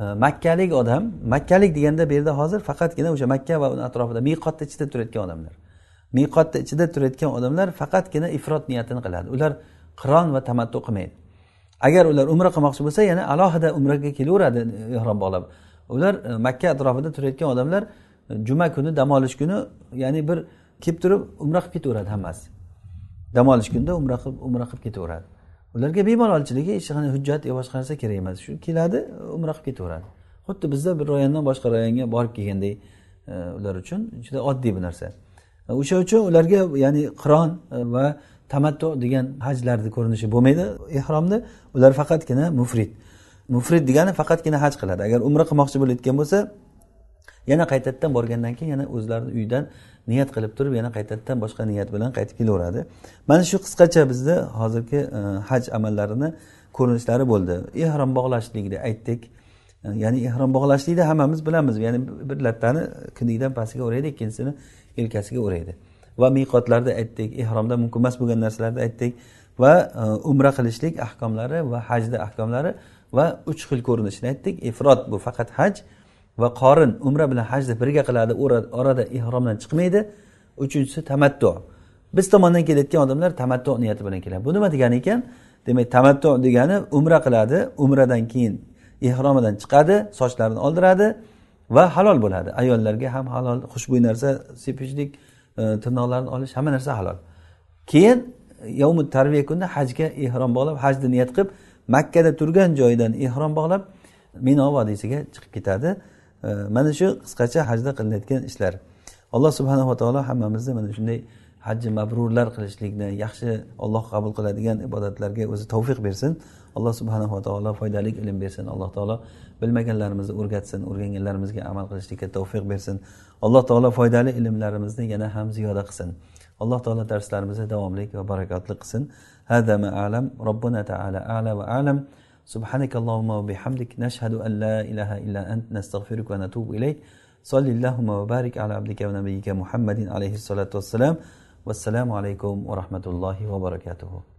E, makkalik odam makkalik deganda bu yerda hozir faqatgina o'sha makka va uni atrofida miqotni ichida turayotgan odamlar. Miqotni ichida turayotgan odamlar faqatgina ifrot niyatini qiladi. Ular qiron va tamattu qilmaydi. Agar ular umra qilmoqchi bo'lsa yana alohida umraga kelaveradi ehrom bog'lab ular e, makka atrofida turayotgan odamlar e, juma kuni dam olish kuni ya'ni bir kelib turib umra qilib ketaveradi hammasi. Dam olish kunida umra qilib umra qilib ketaveradi. Ularga bemalolchiligi hech qanday hujjat yo boshqa narsa kerak emas. Shu keladi umra qilib ketaveradi. Xuddi bizda bir rayondan boshqa rayonga borib kelgandek ular uchun juda oddiy bu narsa. E, o'sha uchun ularga ya'ni qiron va tamattu degan hajlarni ko'rinishi bo'lmaydi. Ehromni ular faqatgina mufrid mufrid degani faqatgina haj qiladi. Agar umra qilmoqchi bo'layotgan bo'lsa yana qaytadan borgandan keyin yana o'zlarini uyidan niyat qilib turib yana qaytadan boshqa niyat bilan qaytib kelaveradi. Mana shu qisqacha bizni hozirgi e, haj amallarini ko'rinishlari bo'ldi. Ehrom bog'lashlikni aytdik. E, ya'ni ehrom bog'lashlikni hammamiz bilamiz. Ya'ni bir lattani kindikdan pastiga o'raydi ikkinchisini yelkasiga o'raydi. Va miqotlarni aytdik ehromda mumkin emas bo'lgan narsalarni aytdik. Va e, umra qilishlik ahkomlari va hajni ahkomlari va uch xil ko'rinishini aytdik. Ifrot bu faqat haj va qorin umra bilan hajni birga qiladi. Orada ehromdan chiqmaydi. Uchinchisi tamattu. Biz tomondan kelayotgan odamlar tamattu niyati bilan keladi. Bu nima degani ekan? Demak tamattu degani umra qiladi. Umradan keyin ehromidan chiqadi sochlarini oldiradi va halol bo'ladi. Ayollarga ham halol xushbo'y narsa sepishlik e, tirnoqlarni olish hamma narsa halol. Keyin yovmi tarviya kunida hajga ehrom bog'lab hajni niyat qilib makkada turgan joyidan ehrom bog'lab mino vodiysiga chiqib ketadi. Mana shu qisqacha hajda qilinayotgan ishlar. Alloh subhanava taolo hammamizni mana shunday hajji mabrurlar qilishlikni yaxshi olloh qabul qiladigan ibodatlarga o'zi tavfiq bersin. Alloh subhanava taolo foydali ilm bersin. Alloh taolo bilmaganlarimizni o'rgatsin o'rganganlarimizga amal qilishlikka tavfiq bersin. Alloh taolo foydali ilmlarimizni yana ham ziyoda qilsin. Alloh taolo darslarimizni davomli va barakotli qilsin. هذا ما أعلم. ربنا تعالى أعلى وأعلم. سبحانك اللهم وبحمدك نشهد أن لا إله إلا أنت نستغفرك ونتوب إليك. صل اللهم وبارك على عبدك ونبيك محمد عليه الصلاة والسلام. والسلام عليكم ورحمة الله وبركاته.